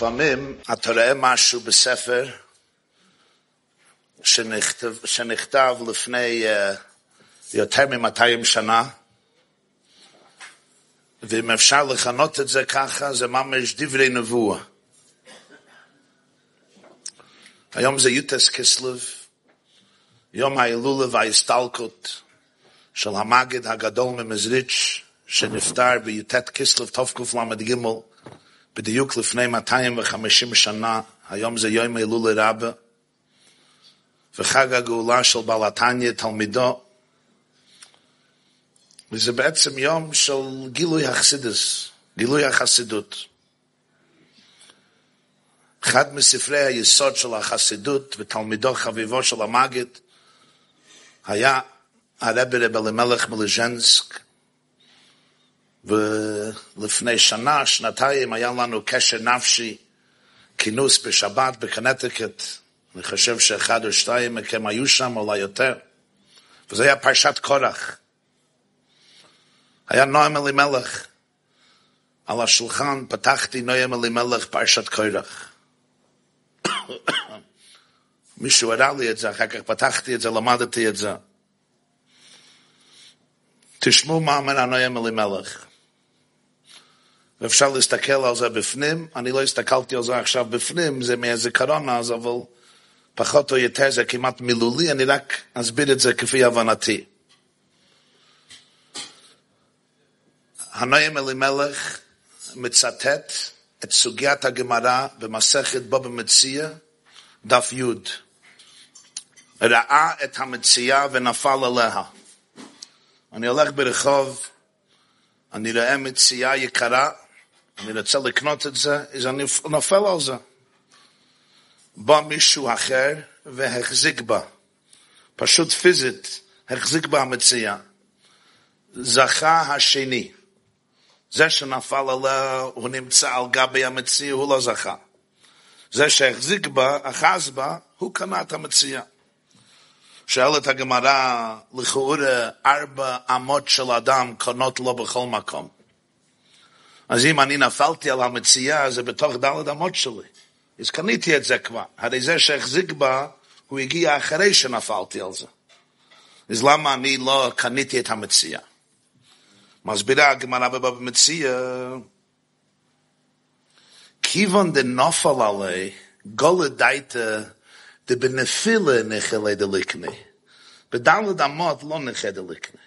לפעמים אתה רואה משהו בספר שנכתב, שנכתב לפני uh, יותר מ-200 שנה, ואם אפשר לכנות את זה ככה, זה ממש דברי נבואה. היום זה יוטס כסלב, יום ההילולה וההסתלקות של המגד הגדול ממזריץ', שנפטר בי"ט כסלב תקל"ג בדיוק לפני 250 שנה, היום זה יום אלול רבה, וחג הגאולה של בעלתניה תלמידו, וזה בעצם יום של גילוי החסידס, גילוי החסידות. אחד מספרי היסוד של החסידות ותלמידו חביבו של המגד היה הרבי רב אלימלך מליז'נסק, ולפני שנה, שנתיים, היה לנו קשר נפשי, כינוס בשבת בקנטיקט. אני חושב שאחד או שתיים מכם היו שם, אולי יותר. וזה היה פרשת קורח. היה נועם אלימלך. על השולחן פתחתי נועם אלימלך פרשת קורח. מישהו הראה לי את זה, אחר כך פתחתי את זה, למדתי את זה. תשמעו מה אומר הנועם אלימלך. ואפשר להסתכל על זה בפנים, אני לא הסתכלתי על זה עכשיו בפנים, זה מהזיכרון אז, אבל פחות או יותר זה כמעט מילולי, אני רק אסביר את זה כפי הבנתי. הנוים אלימלך מצטט את סוגיית הגמרא במסכת בו במציע, דף י' ראה את המציאה ונפל עליה. אני הולך ברחוב, אני רואה מציאה יקרה, אני רוצה לקנות את זה, אז אני נופל על זה. בא מישהו אחר והחזיק בה, פשוט פיזית, החזיק בה המציאה. זכה השני. זה שנפל עליה, הוא נמצא על גבי המציאה, הוא לא זכה. זה שהחזיק בה, אחז בה, הוא קנה את המציאה. שואלת הגמרא, לכאורה ארבע אמות של אדם קונות לו בכל מקום. אז אם אני נפלתי על המציאה, זה בתוך דלת אמות שלי. אז קניתי את זה כבר. הרי זה שהחזיק בה, הוא הגיע אחרי שנפלתי על זה. אז למה אני לא קניתי את המציאה? מסבירה הגמרא במציאה, כיוון דנופל עלי, גולה דייטה, דבנפילה נחלה דליקני. בדלת אמות לא נחלה דליקני.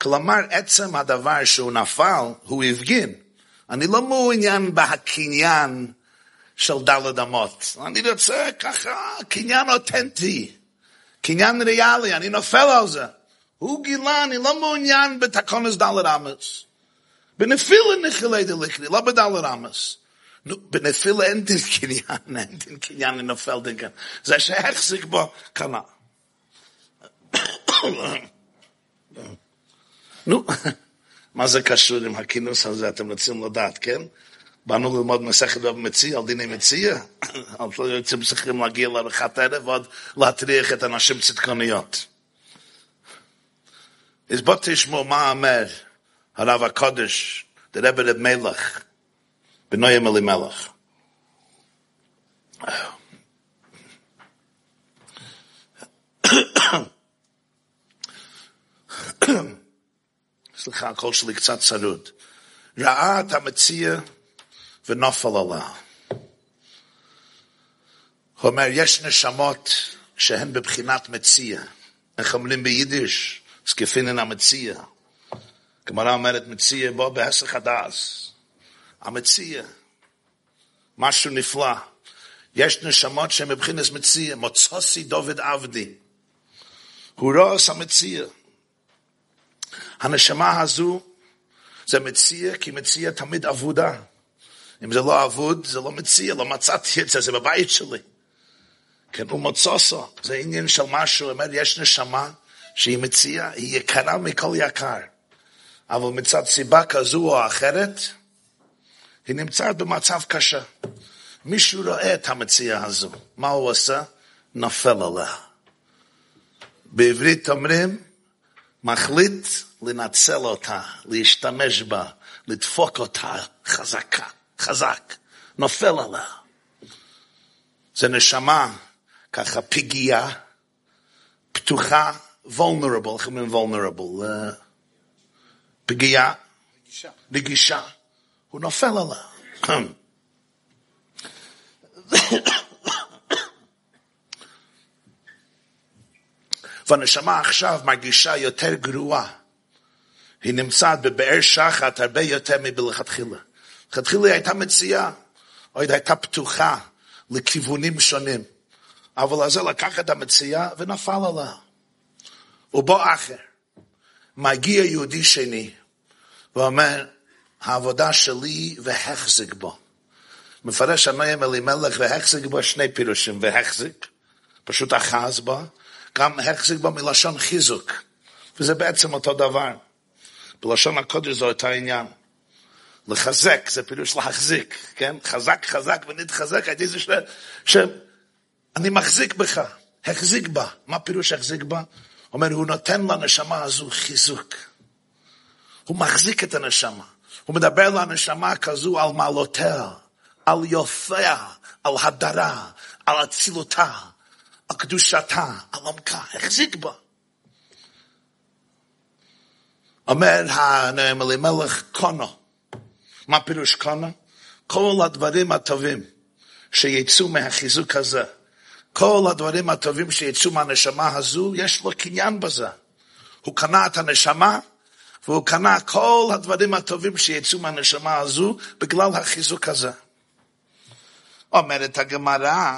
כלומר, עצם הדבר שהוא נפל, הוא הפגין. אני לא מעוניין בהקניין של דלת אמות. אני רוצה ככה קניין אותנטי, קניין ריאלי, אני נופל על זה. הוא גילה, אני לא מעוניין בתקונס דלת אמס. בנפילה נחילי דליקני, לא בדלת אמס. נו, בנפילה אין דין קניין, אין דין קניין, אני נופל דין קניין. זה שהחזיק בו קנה. נו, מה זה קשור עם הכינוס הזה, אתם רוצים לדעת, כן? באנו ללמוד מסכת במציע, על דיני מציע, יוצאים צריכים להגיע לארוחת ערב ועוד להטריח את הנשים צדקוניות. אז בוא תשמעו מה אומר הרב הקודש, דרב רב מלך, בנויים אלימלך. סליחה, הקול שלי קצת צרוד. ראה את המציע ונופל עליה. הוא אומר, יש נשמות שהן בבחינת מציע. איך אומרים ביידיש? סקפינן המציע. גמרא אומרת מציע בו בהסך הדס. המציע. משהו נפלא. יש נשמות שהן בבחינת מציע. מוצוסי דוד עבדי. הוא רואה המציע. הנשמה הזו זה מציע, כי מציע תמיד אבודה. אם זה לא אבוד, זה לא מציע, לא מצאתי את זה, זה בבית שלי. כן, הוא מוצוסו, זה עניין של משהו, אומר, יש נשמה שהיא מציעה, היא יקרה מכל יקר. אבל מצד סיבה כזו או אחרת, היא נמצאת במצב קשה. מישהו רואה את המציאה הזו, מה הוא עושה? נופל עליה. בעברית אומרים, מחליט לנצל אותה, להשתמש בה, לדפוק אותה חזקה, חזק, נופל עליה. זה נשמה ככה פגיעה, פתוחה, vulnerable, איך אומרים vulnerable? Uh, פגיעה, רגישה. הוא נופל עליה. והנשמה עכשיו מרגישה יותר גרועה. היא נמצאת בבאר שחת הרבה יותר מבלכתחילה. לכתחילה היא הייתה מציעה, או היא הייתה פתוחה לכיוונים שונים. אבל זה לקח את המציאה ונפל עליה. ובו אחר, מגיע יהודי שני ואומר, העבודה שלי והחזיק בו. מפרש הנוים אלימלך והחזיק בו שני פירושים, והחזיק, פשוט אחז בו, גם החזיק בו מלשון חיזוק, וזה בעצם אותו דבר. בלשון הקודש זה אותו עניין. לחזק, זה פירוש להחזיק, כן? חזק, חזק ונתחזק, הייתי זה שאני מחזיק בך, החזיק בה. מה פירוש החזיק בה? אומר, הוא נותן לנשמה הזו חיזוק. הוא מחזיק את הנשמה. הוא מדבר לנשמה כזו על מעלותיה, על יופיה, על הדרה, על אצילותה, על קדושתה, על עמקה, החזיק בה. אומר הנאם אלימלך קונו. מה פירוש קונו? כל הדברים הטובים שיצאו מהחיזוק הזה, כל הדברים הטובים שיצאו מהנשמה הזו, יש לו קניין בזה. הוא קנה את הנשמה, והוא קנה כל הדברים הטובים שיצאו מהנשמה הזו בגלל החיזוק הזה. אומרת הגמרא,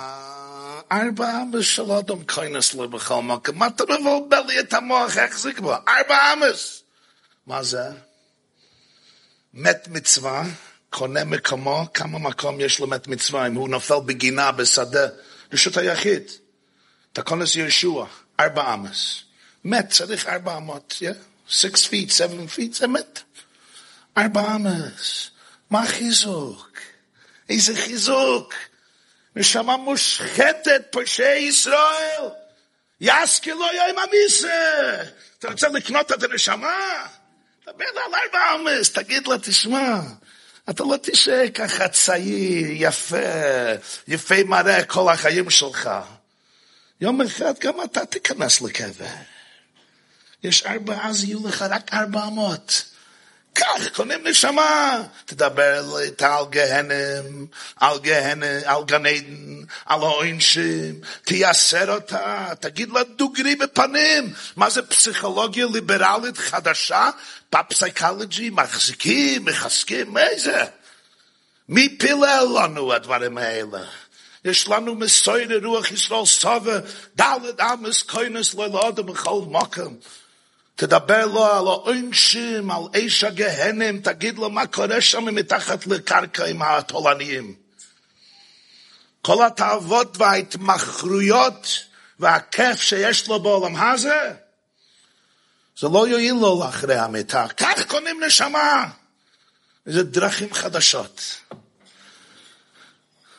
ארבע אמס של אדם כהנס לו בכל מקום, מה אתה מבלבל לי את המוח, החזיק בו? ארבע אמס. מה זה? מת מצווה, קונה מקומו, כמה מקום יש לו מת מצווה, אם הוא נופל בגינה, בשדה, רשות היחיד. תקונס יהושע, ארבע אמס. מת, צריך ארבע אמות, yeah? six feet, seven feet, זה מת. ארבע אמס. מה חיזוק? איזה חיזוק? נשמה מושחתת, פושעי ישראל. יסקי לא יום המיסה. אתה רוצה לקנות את הנשמה? דבר על ארבע אמס, תגיד לה, תשמע, אתה לא תשאר ככה צעיר, יפה, יפה מראה כל החיים שלך. יום אחד גם אתה תיכנס לקבר. יש ארבע, אז יהיו לך רק ארבע אמות. כך קונים נשמה. תדבר איתה על גהנם, על גהנם, על גן עדן, על העונשים, תייסר אותה, תגיד לה דוגרי בפנים. מה זה פסיכולוגיה ליברלית חדשה? בפסיכולוגי מחזיקים, מחזקים, מה זה? מי פילל לנו הדברים האלה? יש לנו מסויר רוח ישראל סובה, דלת אמס כהנס לא לאדם בכל מקום. תדבר לו על העונשים, על איש הגהנם, תגיד לו מה קורה שם מתחת לקרקע עם התולניים. כל התאוות וההתמחרויות והכיף שיש לו בעולם הזה, זה לא יועיל לו לאחרי המיטה. כך קונים נשמה. זה דרכים חדשות.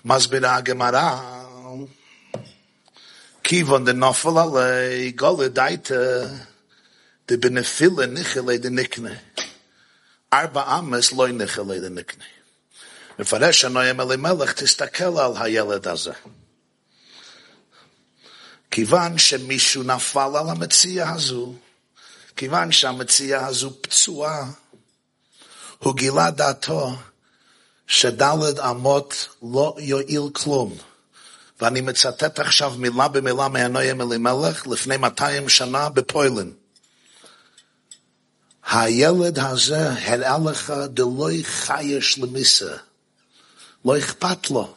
מסבירה הגמרא, כיוון דנופל עלי גולה דייטה de benefille nichle de nikne arba ames loy nichle de nikne melach tistakel al hayelad az kivan she mishu nafal al metzia hazu kivan she metzia hazu ptsua hu gilad ato שדלת אמות לא יועיל כלום. ואני מצטט עכשיו מילה במילה מהנויה מלימלך לפני 200 שנה בפוילן. הילד הזה הראה לך דלא חייש למיסה. לא אכפת לו.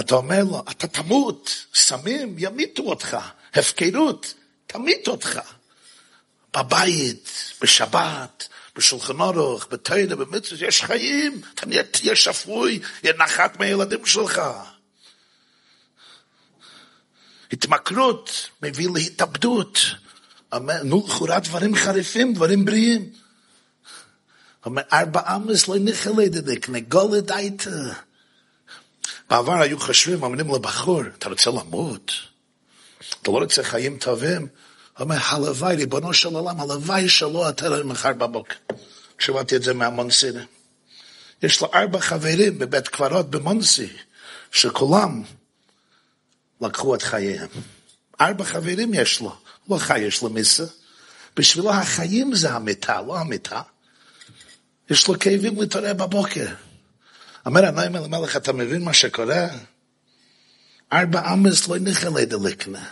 אתה אומר לו, אתה תמות, סמים ימיתו אותך, הפקרות, תמית אותך. בבית, בשבת, בשולחן אורוך, בתוירה, במצוות, יש חיים, אתה תהיה שפוי, יהיה נחת מהילדים שלך. התמכרות מביא להתאבדות. נו, לכאורה דברים חריפים, דברים בריאים. אומר, ארבע אמס לא נחלדת, נגולת דייטה. בעבר היו חושבים, אומרים לבחור, אתה רוצה למות? אתה לא רוצה חיים טובים? אומר, הלוואי, ריבונו של עולם, הלוואי שלא אתה מחר בבוקר. שמעתי את זה מהמונסי. יש לו ארבע חברים בבית קברות במונסי, שכולם לקחו את חייהם. ארבע חברים יש לו, לא חי יש לו מיסה. בשבילו החיים זה המיטה, לא המיטה. יש לו כאבים להתעורר בבוקר. אומר הנעים למלך, אתה מבין מה שקורה? ארבע אמס לא נכלה דלקנה.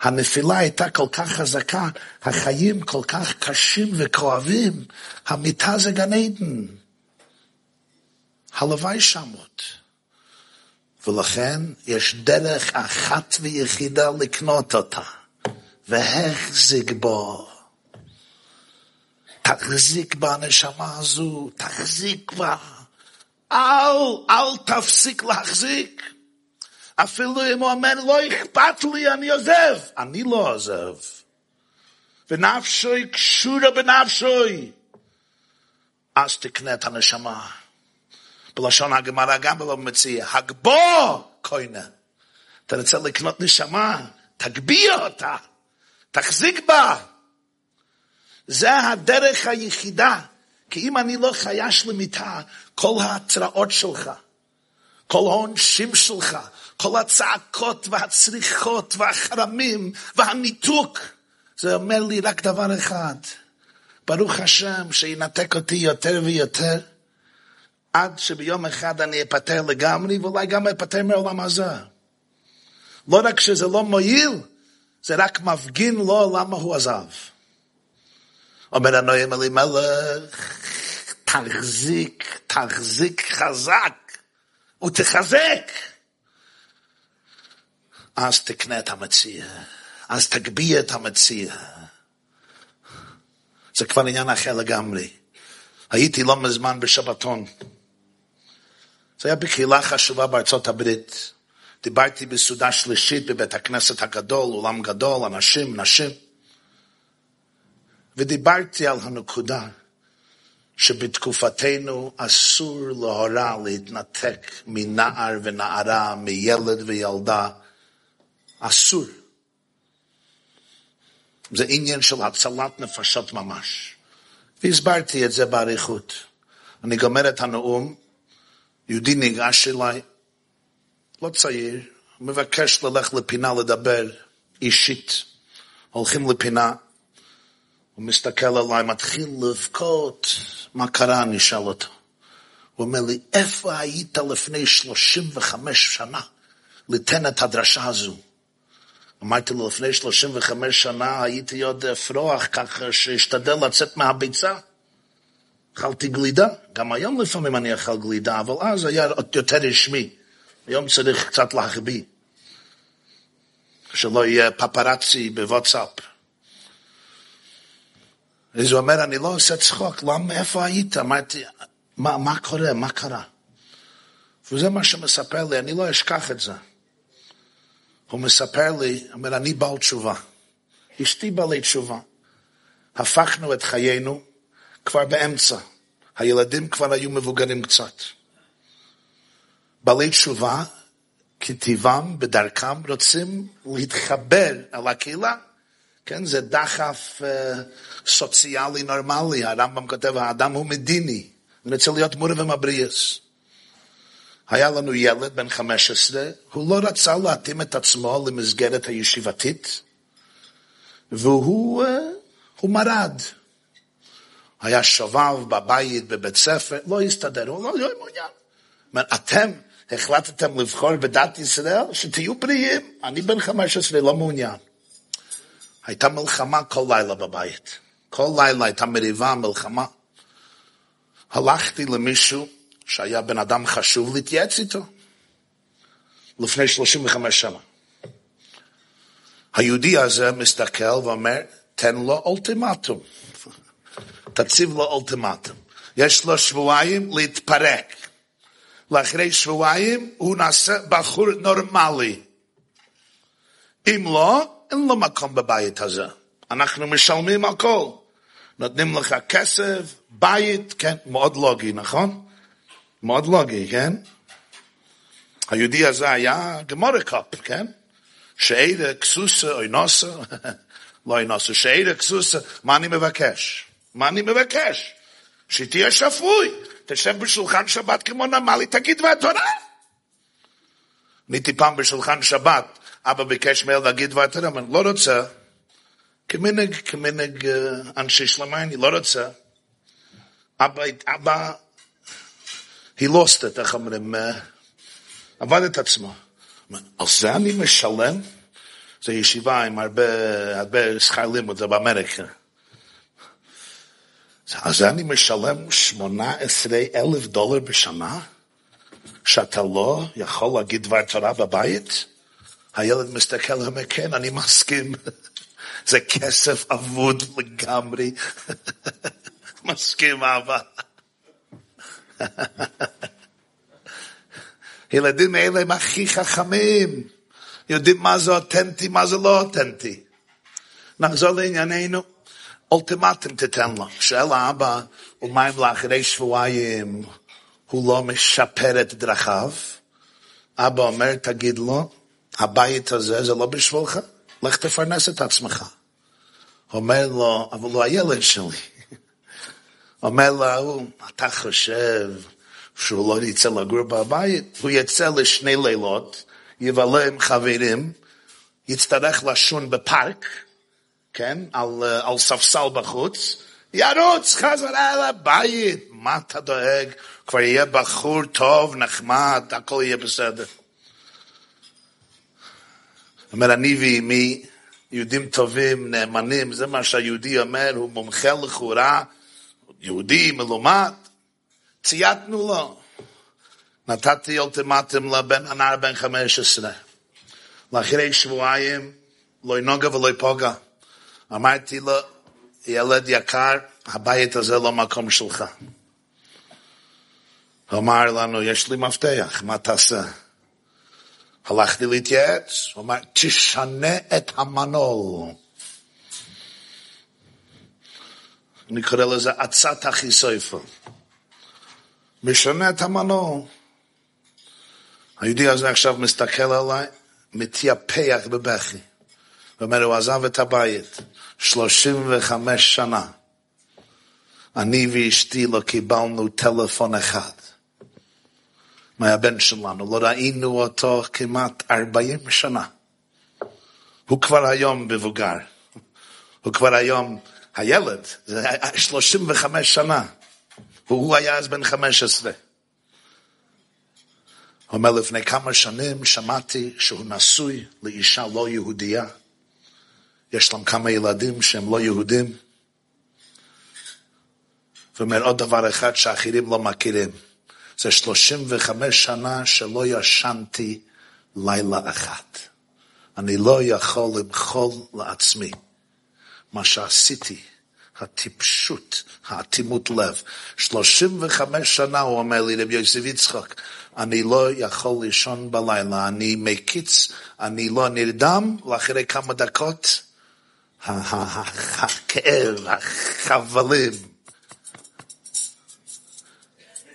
הנפילה הייתה כל כך חזקה, החיים כל כך קשים וכואבים, המיטה זה גן עדן. הלוואי שמות. ולכן יש דרך אחת ויחידה לקנות אותה, והחזיק בו. תחזיק בנשמה הזו, תחזיק בה. אל, אל תפסיק להחזיק. אפילו אם הוא אומר, לא אכפת לי, אני עוזב. אני לא עוזב. ונפשוי קשורה בנפשוי. אז תקנה את הנשמה. בלשון הגמרא גם לא מציע, הגבו קוינה. אתה רוצה לקנות נשמה, תגביה אותה, תחזיק בה. זה הדרך היחידה. כי אם אני לא חייש למיטה, כל ההתראות שלך, כל העונשים שלך, כל הצעקות והצריחות והחרמים והניתוק, זה אומר לי רק דבר אחד, ברוך השם שינתק אותי יותר ויותר, עד שביום אחד אני אפטר לגמרי, ואולי גם אפטר מעולם הזה. לא רק שזה לא מועיל, זה רק מפגין לו למה הוא עזב. אומר הנועים אלימלך, תחזיק, תחזיק חזק, ותחזק. אז תקנה את המציע, אז תגביה את המציע. זה כבר עניין אחר לגמרי. הייתי לא מזמן בשבתון. זה היה בקהילה חשובה בארצות הברית. דיברתי בסעודה שלישית בבית הכנסת הגדול, אולם גדול, אנשים, נשים. ודיברתי על הנקודה שבתקופתנו אסור להורה להתנתק מנער ונערה, מילד וילדה. אסור. זה עניין של הצלת נפשות ממש. והסברתי את זה באריכות. אני גומר את הנאום, יהודי ניגש אליי, לא צעיר, מבקש ללכת לפינה לדבר אישית. הולכים לפינה, הוא מסתכל עליי, מתחיל לבכות, מה קרה? אני אשאל אותו. הוא אומר לי, איפה היית לפני 35 שנה ליתן את הדרשה הזו? אמרתי לו, לפני 35 שנה הייתי עוד פרוח, ככה שהשתדל לצאת מהביצה. אכלתי גלידה, גם היום לפעמים אני אכל גלידה, אבל אז היה יותר רשמי. היום צריך קצת להחביא, שלא יהיה פפרצי בוואטסאפ. אז הוא אומר, אני לא עושה צחוק, למה, איפה היית? אמרתי, מה, מה קורה, מה קרה? וזה מה שמספר לי, אני לא אשכח את זה. הוא מספר לי, אומר, אני בעל תשובה. אשתי בעלי תשובה. הפכנו את חיינו כבר באמצע. הילדים כבר היו מבוגרים קצת. בעלי תשובה, כטבעם, בדרכם, רוצים להתחבר אל הקהילה. כן, זה דחף uh, סוציאלי נורמלי. הרמב"ם כותב, האדם הוא מדיני. הוא רוצה להיות מורה ומבריאס. היה לנו ילד בן 15, הוא לא רצה להתאים את עצמו למסגרת הישיבתית, והוא uh, מרד. היה שובב בבית, בבית ספר, לא הסתדר, הוא לא היה מעוניין. אתם החלטתם לבחור בדת ישראל, שתהיו בריאים, אני בן 15 לא מעוניין. הייתה מלחמה כל לילה בבית. כל לילה הייתה מריבה, מלחמה. הלכתי למישהו שהיה בן אדם חשוב להתייעץ איתו, לפני 35 שנה. היהודי הזה מסתכל ואומר, תן לו אולטימטום. תציב לו אולטימטום. יש לו שבועיים להתפרק. לאחרי שבועיים הוא נעשה בחור נורמלי. אם לא, אין לו מקום בבית הזה. אנחנו משלמים הכל. נותנים לך כסף, בית, כן, מאוד לוגי, נכון? מאוד לוגי, כן? היהודי הזה היה גמורקופ, כן? שאידה כסוסה או אינוסה, לא אינוסה, שאידה כסוסה, מה אני מבקש? מה אני מבקש? שתהיה שפוי, תשב בשולחן שבת כמו נורמלי, תגיד דבר תורה. הייתי פעם בשולחן שבת, אבא ביקש מאל להגיד דבר תורה, אני לא רוצה, כמנהג, כמנהג אנשי שלמה, אני לא רוצה. אבא, אבא, he lost it, איך אומרים, עבד את עצמו. על זה אני משלם? זו ישיבה עם הרבה, הרבה שכר לימוד, זה באמריקה. אז אני משלם 18 אלף דולר בשנה, שאתה לא יכול להגיד דבר תורה בבית? הילד מסתכל ואומר, כן, אני מסכים. זה כסף אבוד לגמרי. מסכים, אבא. ילדים אלה הם הכי חכמים. יודעים מה זה אותנטי, מה זה לא אותנטי. נחזור לענייננו. אולטימטום תתן לו. שואל האבא, ומה אם לאחרי שבועיים הוא לא משפר את דרכיו? אבא אומר, תגיד לו, הבית הזה זה לא בשבילך, לך תפרנס את עצמך. אומר לו, אבל הוא הילד שלי. אומר לו, אתה חושב שהוא לא יצא לגור בבית? הוא יצא לשני לילות, יבלה עם חברים, יצטרך לשון בפארק, כן, על, על ספסל בחוץ, ירוץ חזרה לבית. מה אתה דואג? כבר יהיה בחור טוב, נחמד, הכל יהיה בסדר. אומר, אני ואימי, יהודים טובים, נאמנים, זה מה שהיהודי אומר, הוא מומחה לכאורה, יהודי מלומד, צייתנו לו. נתתי אולטימטום לבן הנער בן חמש עשרה. לאחרי שבועיים, לא ינוגע ולא יפוגע. אמרתי לו, ילד יקר, הבית הזה לא מקום שלך. אמר לנו, יש לי מפתח, מה תעשה? הלכתי להתייעץ, הוא אמר, תשנה את המנעול. אני קורא לזה עצת החיסויפל. משנה את המנעול. היהודי הזה עכשיו מסתכל עליי, מתייפח בבכי. ואומר, הוא עזב את הבית, 35 שנה. אני ואשתי לא קיבלנו טלפון אחד. מהבן שלנו, לא ראינו אותו כמעט 40 שנה. הוא כבר היום מבוגר. הוא כבר היום הילד, זה 35 שנה. והוא היה אז בן 15. הוא אומר, לפני כמה שנים שמעתי שהוא נשוי לאישה לא יהודייה. יש להם כמה ילדים שהם לא יהודים. ואומר עוד דבר אחד שאחרים לא מכירים. זה 35 שנה שלא ישנתי לילה אחת. אני לא יכול למחול לעצמי מה שעשיתי, הטיפשות, האטימות לב. 35 שנה הוא אומר לי, רבי יוסף יצחק, אני לא יכול לישון בלילה, אני מקיץ, אני לא נרדם, ואחרי כמה דקות, הכאב, החבלים.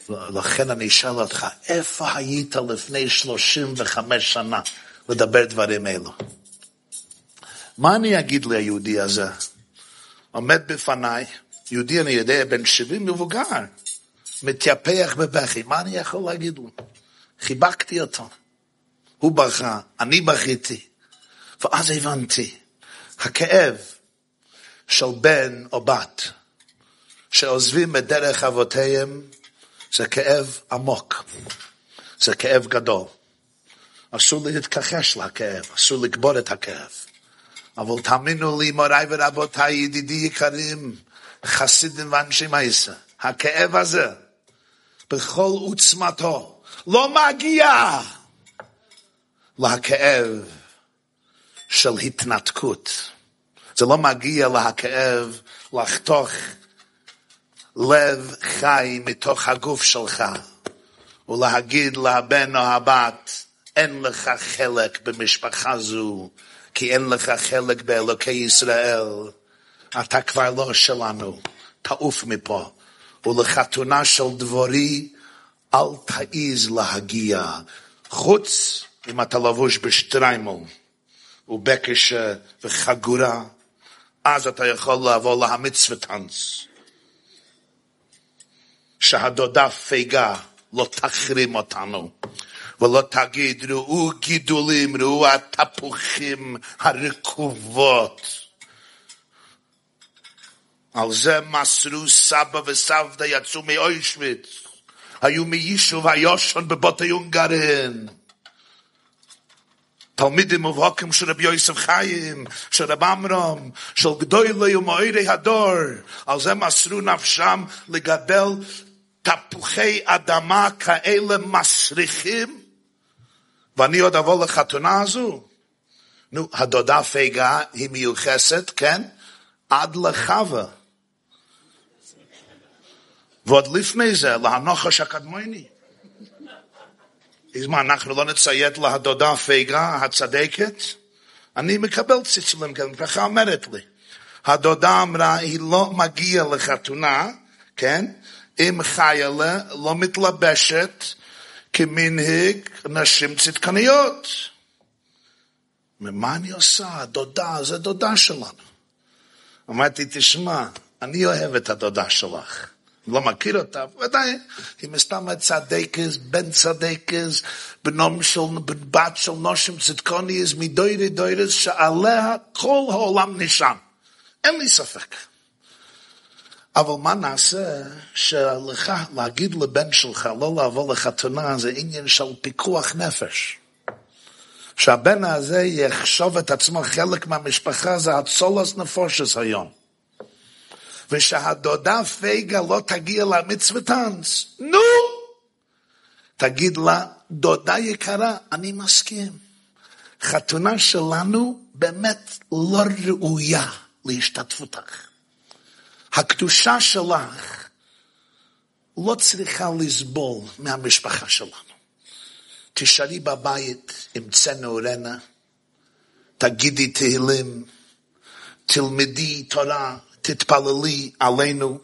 לכן אני אשאל אותך, איפה היית לפני 35 שנה לדבר דברים אלו? מה אני אגיד ליהודי הזה? עומד בפניי, יהודי אני יודע, בן 70 מבוגר, מתייפח בבכי, מה אני יכול להגיד לו? חיבקתי אותו. הוא בכה, אני בכיתי. ואז הבנתי, הכאב של בן או בת שעוזבים את דרך אבותיהם זה כאב עמוק, זה כאב גדול. אסור להתכחש לכאב, אסור לקבור את הכאב. אבל תאמינו לי, מוריי ורבותיי, ידידי יקרים, חסידים ואנשי מייסה, הכאב הזה, בכל עוצמתו, לא מגיע לכאב של התנתקות. זה לא מגיע לכאב לחתוך לב חי מתוך הגוף שלך, ולהגיד לבן או הבת, אין לך חלק במשפחה זו, כי אין לך חלק באלוקי ישראל, אתה כבר לא שלנו. תעוף מפה. ולחתונה של דבורי, אל תעיז להגיע. חוץ אם אתה לבוש בשטריימל ובקש וחגורה, אז אתה יכול לבוא להמצווה טנץ. שהדודה פייגה לא תחרים אותנו. ולא תגיד, ראו גידולים, ראו התפוחים הרקובות. על זה מסרו סבא וסבתא יצאו מאוישוויץ. היו מיישוב היושן בבותי הונגרין. תלמידים מובהקים של רבי יוסף חיים, של רב עמרם, של גדולי ומאירי הדור. על זה מסרו נפשם לגדל תפוחי אדמה כאלה מסריחים, ואני עוד אבוא לחתונה הזו. נו, הדודה פייגה היא מיוחסת, כן? עד לחווה. ועוד לפני זה, להנוחש הקדמוני. אז מה, אנחנו לא נציית להדודה פייגה הצדקת? אני מקבל ציצולים כאלה, ככה אומרת לי. הדודה אמרה, היא לא מגיעה לחתונה, כן? אם חיילה לא מתלבשת כמנהיג נשים צדקניות. מה אני עושה? הדודה, זה דודה שלנו. אמרתי, תשמע, אני אוהב את הדודה שלך. לא מכיר אותה, ודאי, היא מסתם צדקס, בן צדקס, בנום של, בת של נושים צדקוניס, מדוירי דוירס, שעליה כל העולם נשם. אין לי ספק. אבל מה נעשה שלך, להגיד לבן שלך לא לבוא לחתונה זה עניין של פיקוח נפש. שהבן הזה יחשוב את עצמו חלק מהמשפחה זה הצולס נפושס היום. ושהדודה פייגה לא תגיע למצוות טנץ. נו! תגיד לה, דודה יקרה, אני מסכים. חתונה שלנו באמת לא ראויה להשתתפותך. הקדושה שלך לא צריכה לסבול מהמשפחה שלנו. תשארי בבית עם צנעורנה, תגידי תהילים, תלמדי תורה, תתפללי עלינו,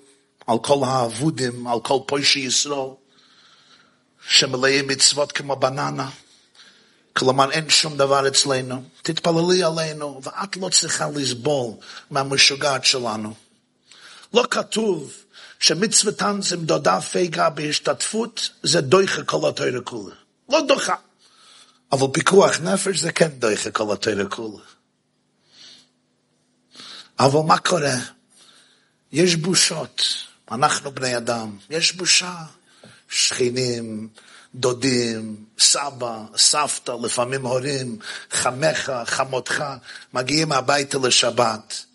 על כל האבודים, על כל פוישי ישראל, שמלאים מצוות כמו בננה. כלומר אין שום דבר אצלנו, תתפללי עלינו, ואת לא צריכה לסבול מהמשוגעת שלנו. לא כתוב שמצוות טנץ עם דודה פייגה בהשתתפות זה דויכה כל התוירה כולה. לא דוחה. אבל פיקוח נפש זה כן דויכה כל התוירה כולה. אבל מה קורה? יש בושות. אנחנו בני אדם. יש בושה. שכנים, דודים, סבא, סבתא, לפעמים הורים, חמך, חמותך, מגיעים הביתה לשבת.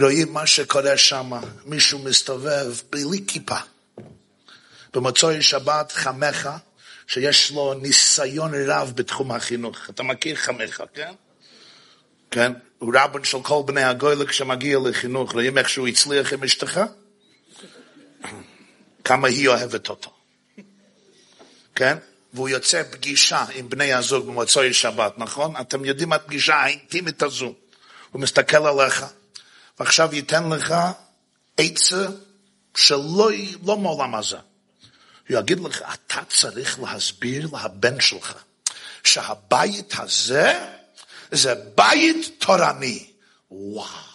רואים מה שקורה שם, מישהו מסתובב בלי כיפה. במוצאי שבת חמך, שיש לו ניסיון רב בתחום החינוך. אתה מכיר חמך, כן? כן? הוא רבן של כל בני הגוילה כשמגיע לחינוך, רואים איך שהוא הצליח עם אשתך? כמה היא אוהבת אותו. כן? והוא יוצא פגישה עם בני הזוג במוצאי שבת, נכון? אתם יודעים את הפגישה האינטימית הזו. הוא מסתכל עליך, ועכשיו ייתן לך עצה שלא לא מעולם הזה. הוא יגיד לך, אתה צריך להסביר לבן שלך שהבית הזה זה בית תורני. וואו.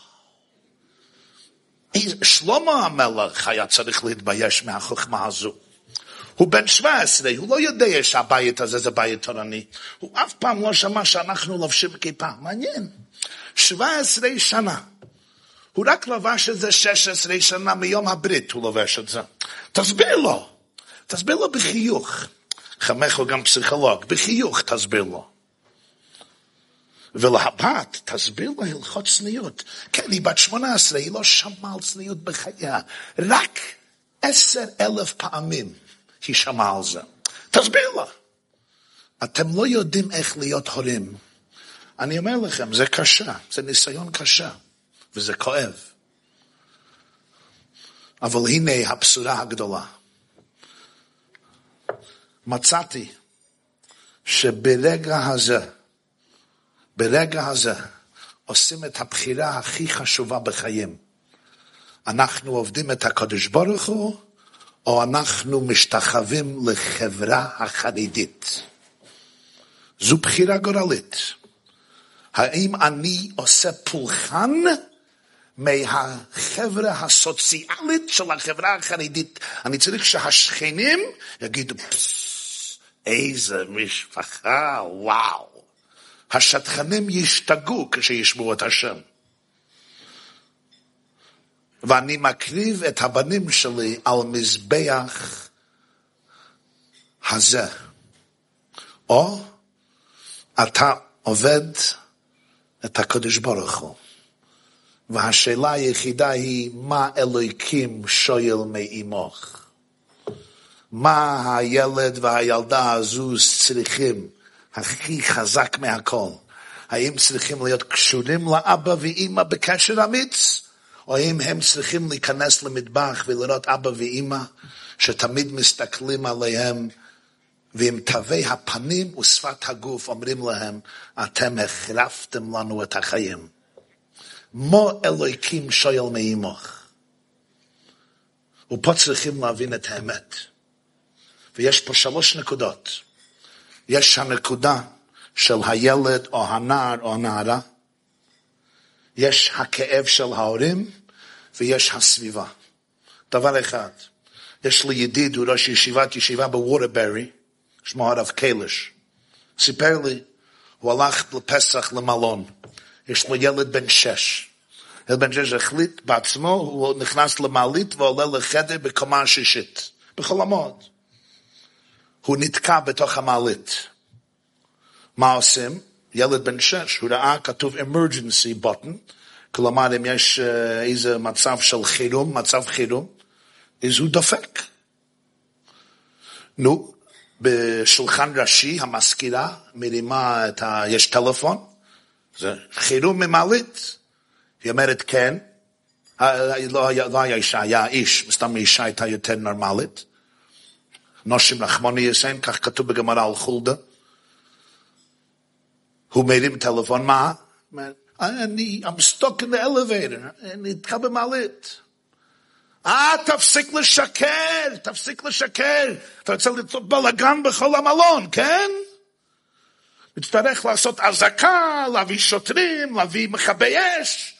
שלמה המלך היה צריך להתבייש מהחוכמה הזו. הוא בן 17, הוא לא יודע שהבית הזה זה בית תורני. הוא אף פעם לא שמע שאנחנו לובשים כיפה. מעניין. 17 שנה. הוא רק לבש את זה 16 שנה מיום הברית, הוא לובש את זה. תסביר לו, תסביר לו בחיוך. חמך הוא גם פסיכולוג, בחיוך תסביר לו. ולהבת, תסביר לו הלכות צניעות. כן, היא בת 18, היא לא שמעה על צניעות בחייה. רק עשר אלף פעמים היא שמעה על זה. תסביר לה. אתם לא יודעים איך להיות הורים. אני אומר לכם, זה קשה, זה ניסיון קשה. וזה כואב. אבל הנה הבשורה הגדולה. מצאתי שברגע הזה, ברגע הזה, עושים את הבחירה הכי חשובה בחיים. אנחנו עובדים את הקדוש ברוך הוא, או אנחנו משתחווים לחברה החרדית. זו בחירה גורלית. האם אני עושה פולחן מהחברה הסוציאלית של החברה החרדית? אני צריך שהשכנים יגידו, איזה משפחה, וואו. השטחנים ישתגעו כשישמעו את השם. ואני מקריב את הבנים שלי על מזבח הזה. או אתה עובד את הקדוש ברוך הוא. והשאלה היחידה היא, מה אלוהיקים שואל מאימוך? מה הילד והילדה הזו צריכים הכי חזק מהכל? האם צריכים להיות קשורים לאבא ואימא בקשר אמיץ? או אם הם צריכים להיכנס למטבח ולראות אבא ואימא שתמיד מסתכלים עליהם ועם תווי הפנים ושפת הגוף אומרים להם, אתם החרפתם לנו את החיים. מו אלוהיקים שואל מאימוך. ופה צריכים להבין את האמת. ויש פה שלוש נקודות. יש הנקודה של הילד או הנער או הנערה, יש הכאב של ההורים ויש הסביבה. דבר אחד, יש לי ידיד, הוא ראש ישיבת ישיבה בווטרברי, שמו הרב קלש. סיפר לי, הוא הלך לפסח למלון. יש לו ילד בן שש. ילד בן שש החליט בעצמו, הוא נכנס למעלית ועולה לחדר בקומה שישית. בכל המועד. הוא נתקע בתוך המעלית. מה עושים? ילד בן שש, הוא ראה כתוב emergency button, כלומר אם יש איזה מצב של חירום, מצב חירום, אז הוא דופק. נו, בשולחן ראשי המזכירה מרימה את ה... יש טלפון, זה חירום ממעלית. היא אומרת כן, לא, לא היה אישה, היה איש, סתם אישה הייתה יותר נורמלית. נושים רחמוני יסן, כך כתוב בגמרא על חולדה. הוא מרים טלפון, מה? אני, I'm stuck in the elevator, אני נתקע במעלית. אה, תפסיק לשקר, תפסיק לשקר. אתה רוצה ליצור בלאגן בכל המלון, כן? נצטרך לעשות אזעקה, להביא שוטרים, להביא מכבי אש.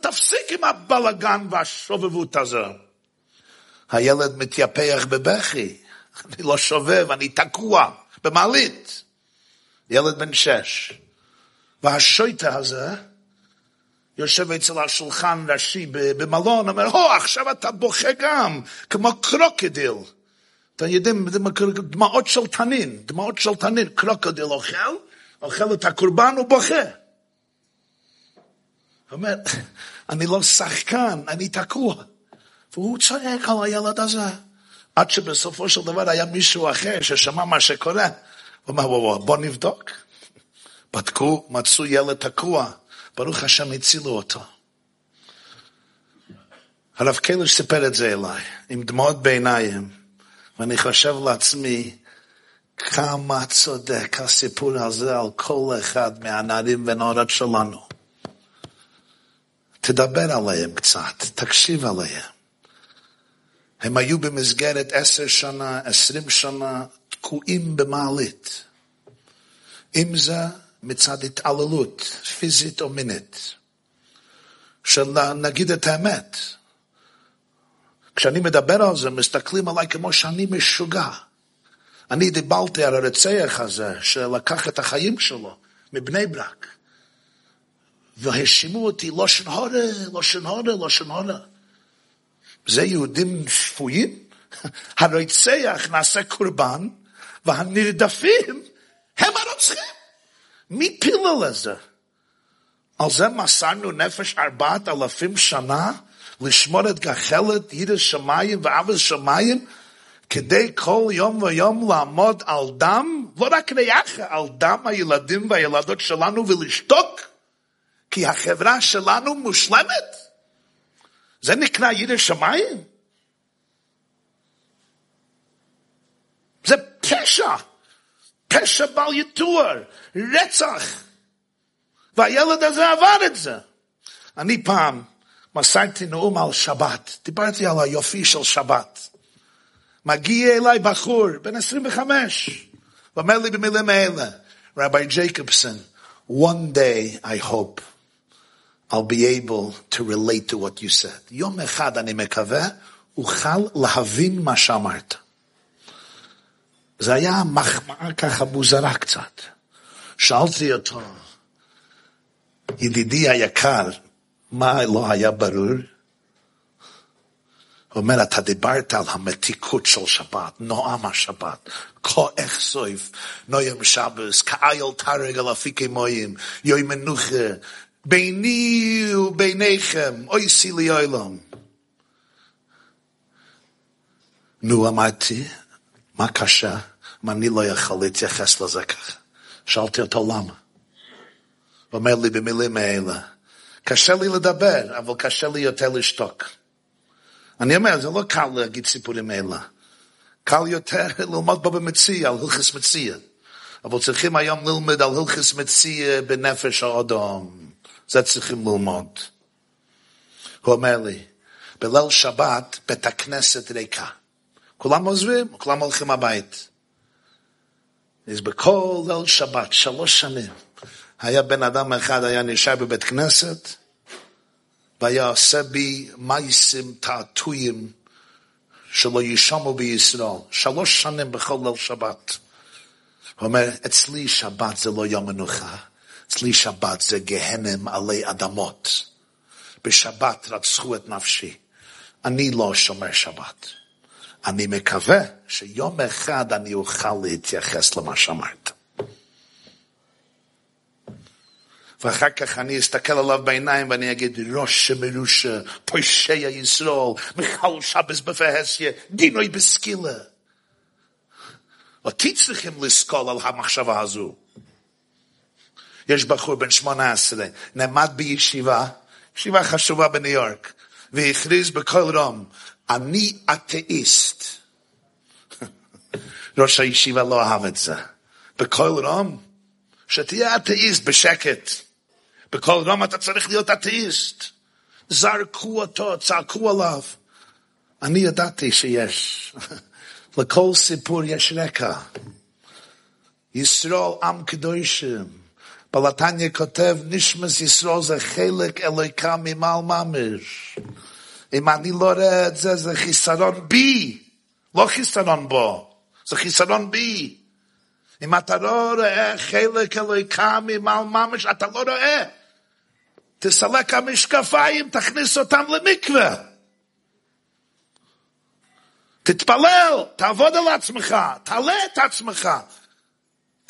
תפסיק עם הבלאגן והשובבות הזו. הילד מתייפח בבכי. אני לא שובב, אני תקוע במעלית. ילד בן שש. והשויטה הזה יושב אצל השולחן ראשי במלון, אומר, הו, עכשיו אתה בוכה גם, כמו קרוקדיל. אתם יודעים, דמעות של תנין, דמעות של תנין, קרוקדיל אוכל, אוכל את הקורבן ובוכה. הוא אומר, אני לא שחקן, אני תקוע. והוא צועק על הילד הזה. עד שבסופו של דבר היה מישהו אחר ששמע מה שקורה. הוא אמר, בוא נבדוק. בדקו, מצאו ילד תקוע. ברוך השם הצילו אותו. הרב קלש סיפר את זה אליי, עם דמעות בעיניים, ואני חושב לעצמי, כמה צודק הסיפור הזה על כל אחד מהנערים ונערות שלנו. תדבר עליהם קצת, תקשיב עליהם. הם היו במסגרת עשר שנה, עשרים שנה, תקועים במעלית. אם זה מצד התעללות פיזית או מינית. של נגיד את האמת. כשאני מדבר על זה, מסתכלים עליי כמו שאני משוגע. אני דיברתי על הרצח הזה, שלקח את החיים שלו מבני ברק. והאשימו אותי, לא שנהורה, לא שנהורה, לא שנהורה. זה יהודים שפויים? הרוצח נעשה קורבן, והנרדפים הם הרוצחים. מי פילל לזה? על זה מסרנו נפש ארבעת אלפים שנה לשמור את גחלת ירא שמיים ואבא שמיים כדי כל יום ויום לעמוד על דם, לא רק ריח, על דם הילדים והילדות שלנו ולשתוק, כי החברה שלנו מושלמת. זה נקרא ירא שמיים? זה פשע. פשע בל יתואר, רצח. והילד הזה עבר את זה. אני פעם מסרתי נאום על שבת, דיברתי על היופי של שבת. מגיע אליי בחור, בן 25, ואומר לי במילים האלה, רבי ג'ייקובסון, one day I hope I'll be able to relate to what you said. יום אחד אני מקווה, אוכל להבין מה שאמרת. זה היה מחמאה ככה מוזרה קצת. שאלתי אותו, ידידי היקר, מה לא היה ברור? הוא אומר, אתה דיברת על המתיקות של שבת, נועם השבת, כה איך סויף, נוים שבס, כאייל תרג על אפיקי מוים, יוי מנוחה, ביני וביניכם, אוי סילי אוילום. נו, אמרתי, מה קשה? מה אני לא יכול להתייחס לזה ככה? שאלתי אותו למה. הוא אומר לי במילים האלה, קשה לי לדבר, אבל קשה לי יותר לשתוק. אני אומר, זה לא קל להגיד סיפורים אלה. קל יותר ללמוד בו במציע, על הלכס מציע. אבל צריכים היום ללמד על הלכס מציע בנפש האדום. זה צריכים ללמוד. הוא אומר לי, בליל שבת בית הכנסת ריקה. כולם עוזבים, כולם הולכים הבית. אז בכל ליל שבת, שלוש שנים, היה בן אדם אחד, היה נשאר בבית כנסת, והיה עושה בי מייסים תעתועים שלא יישמו בישראל. שלוש שנים בכל ליל שבת. הוא אומר, אצלי שבת זה לא יום מנוחה, אצלי שבת זה גהנם עלי אדמות. בשבת רצחו את נפשי. אני לא שומר שבת. אני מקווה שיום אחד אני אוכל להתייחס למה שאמרת. ואחר כך אני אסתכל עליו בעיניים ואני אגיד, ראש מרושע, פושע ישראל, מיכל שבס בפהסיה, דינוי בסקילה. אותי צריכים לסקול על המחשבה הזו. יש בחור בן שמונה עשרה, נעמד בישיבה, ישיבה חשובה בניו יורק, והכריז בקול רום, אני אתאיסט. ראש הישיבה לא אהב את זה. בקול רום, שתהיה אתאיסט בשקט. בכל רום אתה צריך להיות אתאיסט. זרקו אותו, צעקו עליו. אני ידעתי שיש. לכל סיפור יש רקע. ישראל עם קדושים. בלתניה כותב, נשמס ישראל זה חלק אלוהיקה ממעל ממש. אם אני לא רואה את זה, זה חיסרון בי, לא חיסרון בו, זה חיסרון בי. אם אתה לא רואה חלק אלוהיקה ממעל ממש, אתה לא רואה. תסלק המשקפיים, תכניס אותם למקווה. תתפלל, תעבוד על עצמך, תעלה את עצמך.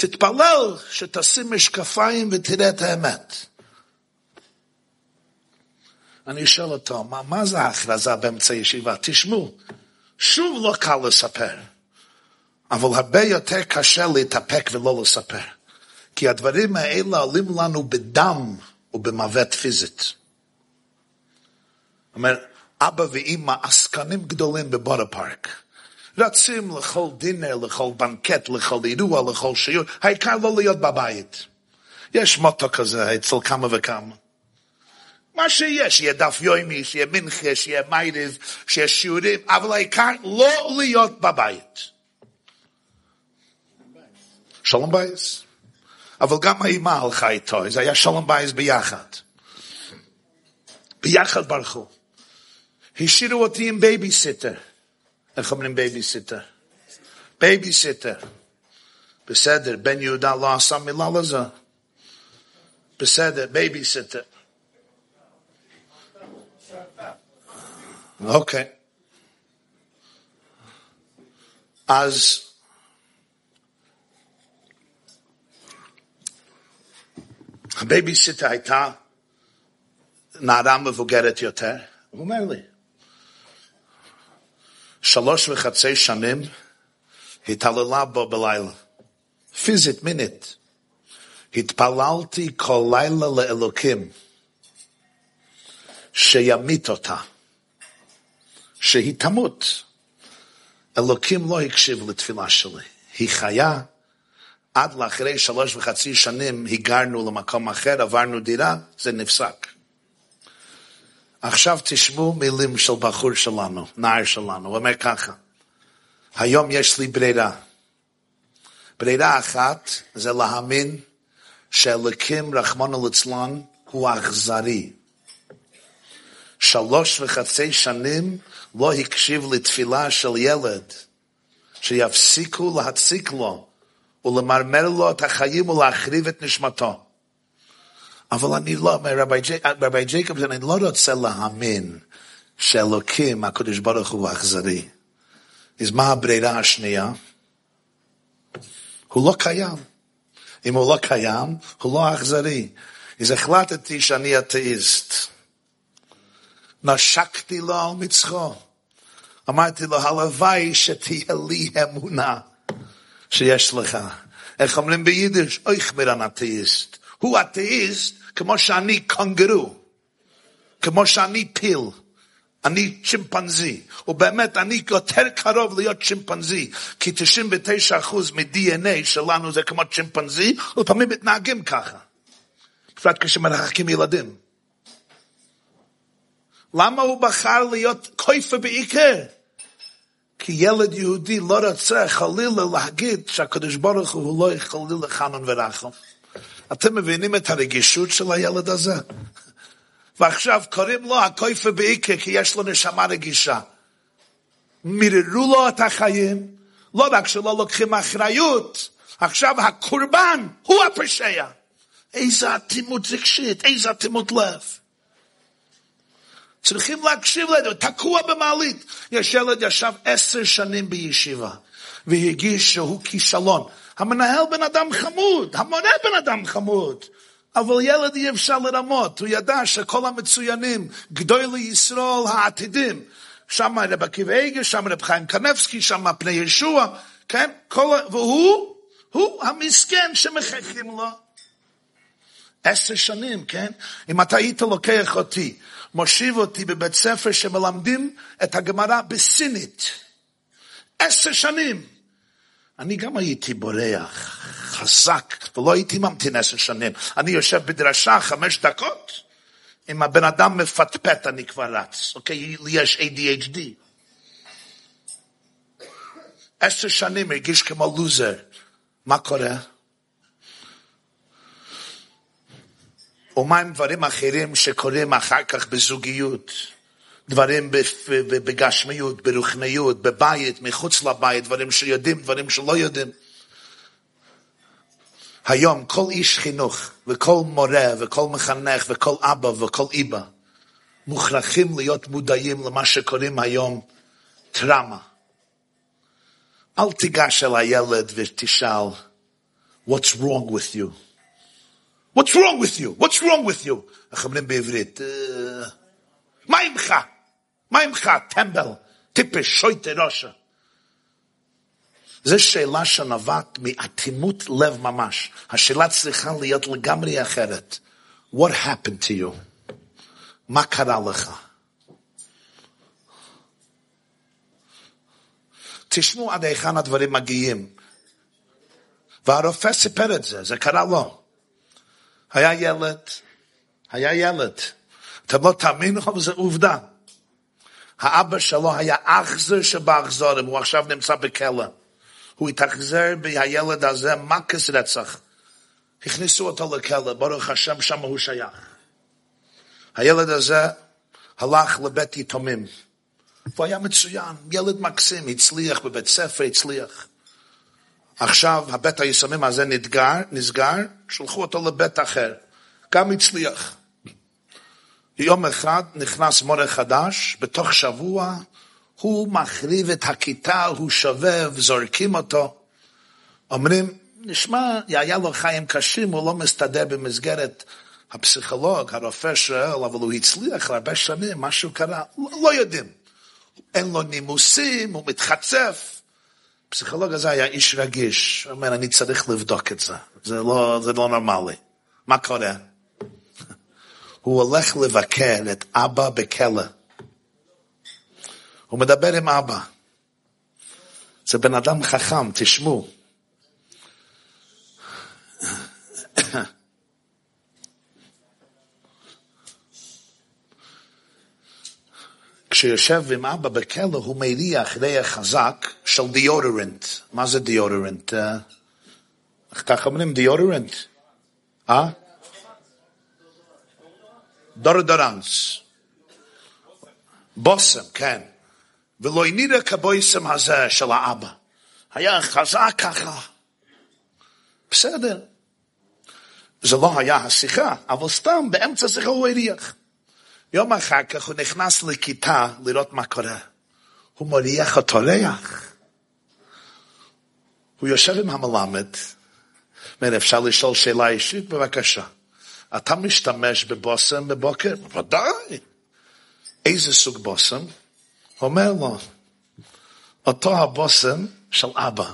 תתפלל שתשים משקפיים ותראה את האמת. אני שואל אותו, מה, מה זה ההכרזה באמצע ישיבה? תשמעו, שוב לא קל לספר, אבל הרבה יותר קשה להתאפק ולא לספר. כי הדברים האלה עולים לנו בדם ובמוות פיזית. אומר, אבא ואימא עסקנים גדולים בבודה פארק. רצים לכל דינר, לכל בנקט, לכל אירוע, לכל שיעור, העיקר לא להיות בבית. יש מוטו כזה אצל כמה וכמה. מה שיש, יהיה דף יומי, שיהיה מנחה, שיהיה מייריב, שיהיה שיעורים, אבל העיקר לא להיות בבית. שלום בייס. אבל גם האימא הלכה איתו, זה היה שלום בייס ביחד. ביחד ברחו. השאירו אותי עם בייביסיטר. איך אומרים בייביסיטר? בייביסיטר. בסדר, בן יהודה לא עשה מילה לזה. בסדר, בייביסיטר. אוקיי. אז הבייביסיטר הייתה נערה מבוגרת יותר, הוא אומר לי, שלוש וחצי שנים התעללה בו בלילה, פיזית, מינית. התפללתי כל לילה לאלוקים שימית אותה. שהיא תמות. אלוקים לא הקשיב לתפילה שלי. היא חיה, עד לאחרי שלוש וחצי שנים היגרנו למקום אחר, עברנו דירה, זה נפסק. עכשיו תשמעו מילים של בחור שלנו, נער שלנו, הוא אומר ככה, היום יש לי ברירה. ברירה אחת זה להאמין שאלוקים רחמנו ליצלן הוא אכזרי. שלוש וחצי שנים לא הקשיב לתפילה של ילד, שיפסיקו להציק לו ולמרמר לו את החיים ולהחריב את נשמתו. אבל אני לא, רבי ג'ייקובס, אני לא רוצה להאמין שאלוקים, הקדוש ברוך הוא אכזרי. אז מה הברירה השנייה? הוא לא קיים. אם הוא לא קיים, הוא לא אכזרי. אז החלטתי שאני אתאיסט. נשקתי לו על מצחו. אמרתי לו, הלוואי שתהיה לי אמונה שיש לך. איך אומרים ביידיש? אויך מרן אתאיסט. הוא אתאיסט כמו שאני קונגרו, כמו שאני פיל. אני צ'ימפנזי, ובאמת אני יותר קרוב להיות צ'ימפנזי, כי 99% מ-DNA שלנו זה כמו צ'ימפנזי, ולפעמים מתנהגים ככה. בפרט כשמרחקים ילדים. למה הוא בחר להיות קויפה בעיקר? כי ילד יהודי לא רוצה חלילה להגיד שהקדוש ברוך הוא לא חלילה חנון ורחם. אתם מבינים את הרגישות של הילד הזה? ועכשיו קוראים לו הקויפה בעיקר כי יש לו נשמה רגישה. מיררו לו את החיים, לא רק שלא לוקחים אחריות, עכשיו הקורבן הוא הפשע. איזה אטימות רגשית, איזה אטימות לב. צריכים להקשיב לזה, תקוע במעלית. יש ילד ישב עשר שנים בישיבה, והגיש שהוא כישלון. המנהל בן אדם חמוד, המורה בן אדם חמוד. אבל ילד אי אפשר לרמות, הוא ידע שכל המצוינים, גדולי ישראל העתידים, שם רב עקיבא איגר, שם רב חיים קנבסקי, שם פני ישוע, כן? כל, והוא, הוא המסכן שמחכים לו. עשר שנים, כן? אם אתה היית לוקח אותי, מושיב אותי בבית ספר שמלמדים את הגמרא בסינית. עשר שנים. אני גם הייתי בורח, חזק, ולא הייתי ממתין עשר שנים. אני יושב בדרשה חמש דקות, אם הבן אדם מפטפט אני כבר רץ, אוקיי? לי יש ADHD. עשר שנים הרגיש כמו לוזר. מה קורה? ומה עם דברים אחרים שקורים אחר כך בזוגיות? דברים בגשמיות, ברוחניות, בבית, מחוץ לבית, דברים שיודעים, דברים שלא יודעים. היום כל איש חינוך וכל מורה וכל מחנך וכל אבא וכל איבא מוכרחים להיות מודעים למה שקוראים היום טראומה. אל תיגש אל הילד ותשאל, what's wrong with you? What's wrong with you? What's wrong with you? איך אומרים בעברית? מה עמך? מה עמך, טמבל, טיפש, שויטה ראשה? זו שאלה שנובעת מאטימות לב ממש. השאלה צריכה להיות לגמרי אחרת. What happened to you? מה קרה לך? תשמעו עד היכן הדברים מגיעים. והרופא סיפר את זה, זה קרה לו. היה ילד, היה ילד. אתם לא תאמינו, אבל זו עובדה. האבא שלו היה אכזר שבאכזרים, הוא עכשיו נמצא בכלא. הוא התאכזר בילד הזה, מקס רצח. הכניסו אותו לכלא, ברוך השם, שם הוא שייך. הילד הזה הלך לבית יתומים. הוא היה מצוין, ילד מקסים, הצליח בבית ספר, הצליח. עכשיו הבית היסומים הזה נסגר, נסגר, שלחו אותו לבית אחר. גם הצליח. יום אחד נכנס מורה חדש, בתוך שבוע הוא מחריב את הכיתה, הוא שובב, זורקים אותו. אומרים, נשמע, היה לו חיים קשים, הוא לא מסתדר במסגרת הפסיכולוג, הרופא שואל, אבל הוא הצליח הרבה שנים, משהו קרה, לא, לא יודעים. אין לו נימוסים, הוא מתחצף. הפסיכולוג הזה היה איש רגיש, אומר, אני צריך לבדוק את זה, זה לא, זה לא נורמלי. מה קורה? הוא הולך לבקר את אבא בכלא. הוא מדבר עם אבא. זה בן אדם חכם, תשמעו. כשיושב עם אבא בכלא הוא מריח ריח חזק של דיודרנט. מה זה דיודרנט? איך כך אומרים דיודרנט? אה? דורדורנס. בושם, כן. ולא נראה כבויסם הזה של האבא. היה חזק ככה. בסדר. זה לא היה השיחה, אבל סתם באמצע השיחה הוא הריח. יום אחר כך הוא נכנס לכיתה לראות מה קורה. הוא מריח אותו ריח. הוא יושב עם המלמד, אומר, אפשר לשאול שאלה אישית? בבקשה. אתה משתמש בבושם בבוקר? ודאי. איזה סוג בושם? אומר לו, אותו הבושם של אבא.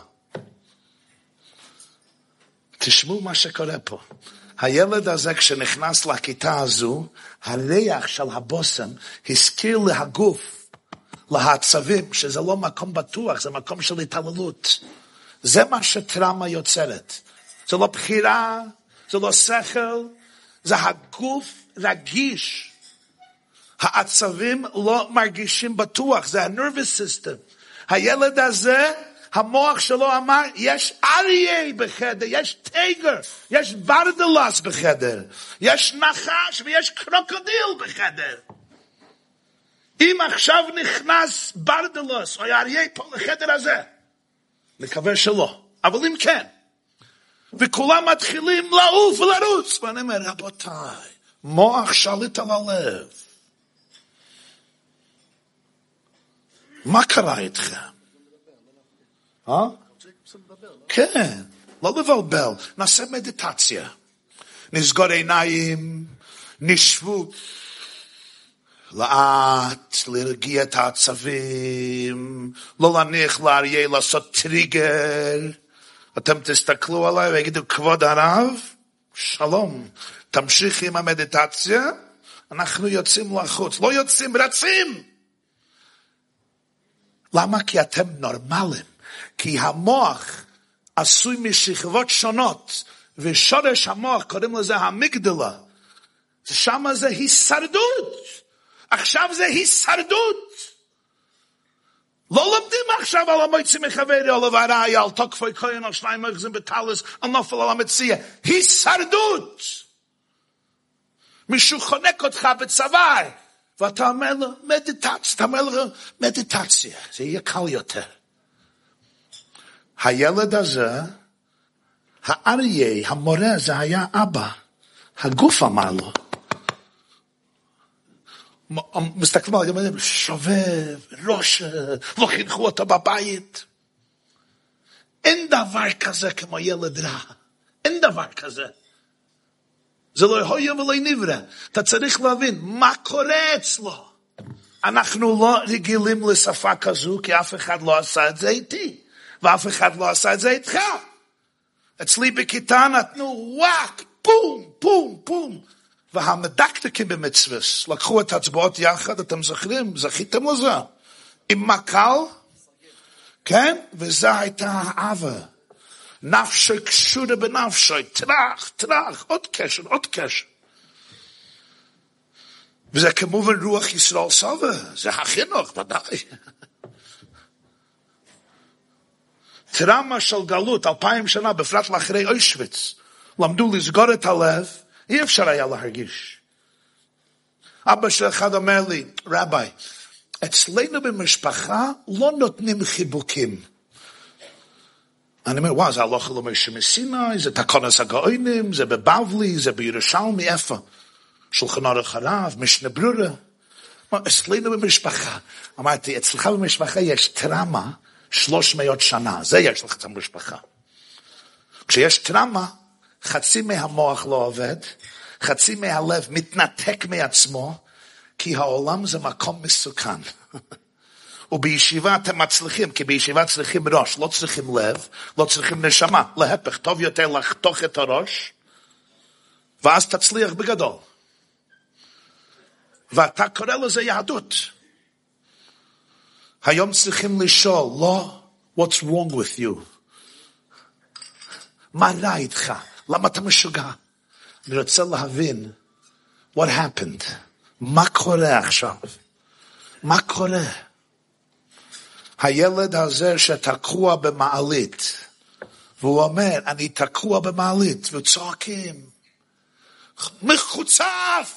תשמעו מה שקורה פה. הילד הזה כשנכנס לכיתה הזו, הריח של הבושם הזכיר להגוף, לעצבים, שזה לא מקום בטוח, זה מקום של התעללות. זה מה שטראומה יוצרת. זה לא בחירה, זה לא שכל, זה הגוף רגיש. העצבים לא מרגישים בטוח, זה ה-nervous system. הילד הזה המוח שלו אמר, יש אריה בחדר, יש טייגר, יש ברדלס בחדר, יש נחש ויש קרוקודיל בחדר. אם עכשיו נכנס ברדלס או אריה פה לחדר הזה, נקווה שלא, אבל אם כן, וכולם מתחילים לעוף ולרוץ, ואני אומר, רבותיי, מוח שליט על הלב. מה קרה איתכם? אה? כן, לא לבלבל, נעשה מדיטציה. נסגור עיניים, נשבו לאט, להרגיע את העצבים, לא להניח לאריה לעשות טריגר. אתם תסתכלו עליי ויגידו, כבוד הרב, שלום, תמשיך עם המדיטציה, אנחנו יוצאים לחוץ. לא יוצאים, רצים! למה? כי אתם נורמלים. כי המוח עשוי משכבות שונות, ושורש המוח, קוראים לזה המגדלה. שם זה הישרדות. עכשיו זה הישרדות. לא לומדים עכשיו על המועצים מחברי, על הוואי, על תוקפי כהן, על שניים מרכזים בטלס, על נופל על המציע. הישרדות. מישהו חונק אותך בצוואר, ואתה אומר לו מדיטציה, אתה אומר לו מדיטציה, זה יהיה קל יותר. הילד הזה, האריה, המורה, זה היה אבא. הגוף אמר לו. מסתכלים על זה, שובב, ראש, לא חינכו אותו בבית. אין דבר כזה כמו ילד רע. אין דבר כזה. זה לא הויה ולא נברא. אתה צריך להבין מה קורה אצלו. אנחנו לא רגילים לשפה כזו, כי אף אחד לא עשה את זה איתי. ואף אחד לא עשה את זה איתך. אצלי בכיתה נתנו וואק, פום, פום, פום. והמדקדקים במצווס לקחו את הצבעות יחד, אתם זוכרים? זכיתם לזה. עם מקל, כן? וזה הייתה האווה. נפשי קשורה בנפשי, טרח, טרח, עוד קשר, עוד קשר. וזה כמובן רוח ישראל סבא, זה החינוך, ודאי. טראומה של גלות, אלפיים שנה, בפרט לאחרי אוישוויץ, למדו לסגור את הלב, אי אפשר היה להרגיש. אבא של אחד אומר לי, רביי, אצלנו במשפחה לא נותנים חיבוקים. אני אומר, וואו, זה הלוך למשה מסיני, זה תקונס הגאונים, זה בבבלי, זה בירושלמי, איפה? שולחן ערך הרב, משנה ברורה. אצלנו במשפחה. אמרתי, אצלך במשפחה יש טראומה שלוש מאות שנה, זה יש לך את המשפחה. כשיש טראומה, חצי מהמוח לא עובד, חצי מהלב מתנתק מעצמו, כי העולם זה מקום מסוכן. ובישיבה אתם מצליחים, כי בישיבה צריכים ראש, לא צריכים לב, לא צריכים נשמה. להפך, טוב יותר לחתוך את הראש, ואז תצליח בגדול. ואתה קורא לזה יהדות. היום צריכים לשאול, לא, what's wrong with you? מה רע איתך? למה אתה משוגע? אני רוצה להבין what happened. מה קורה עכשיו? מה קורה? הילד הזה שתקוע במעלית, והוא אומר, אני תקוע במעלית, וצועקים, מחוצף,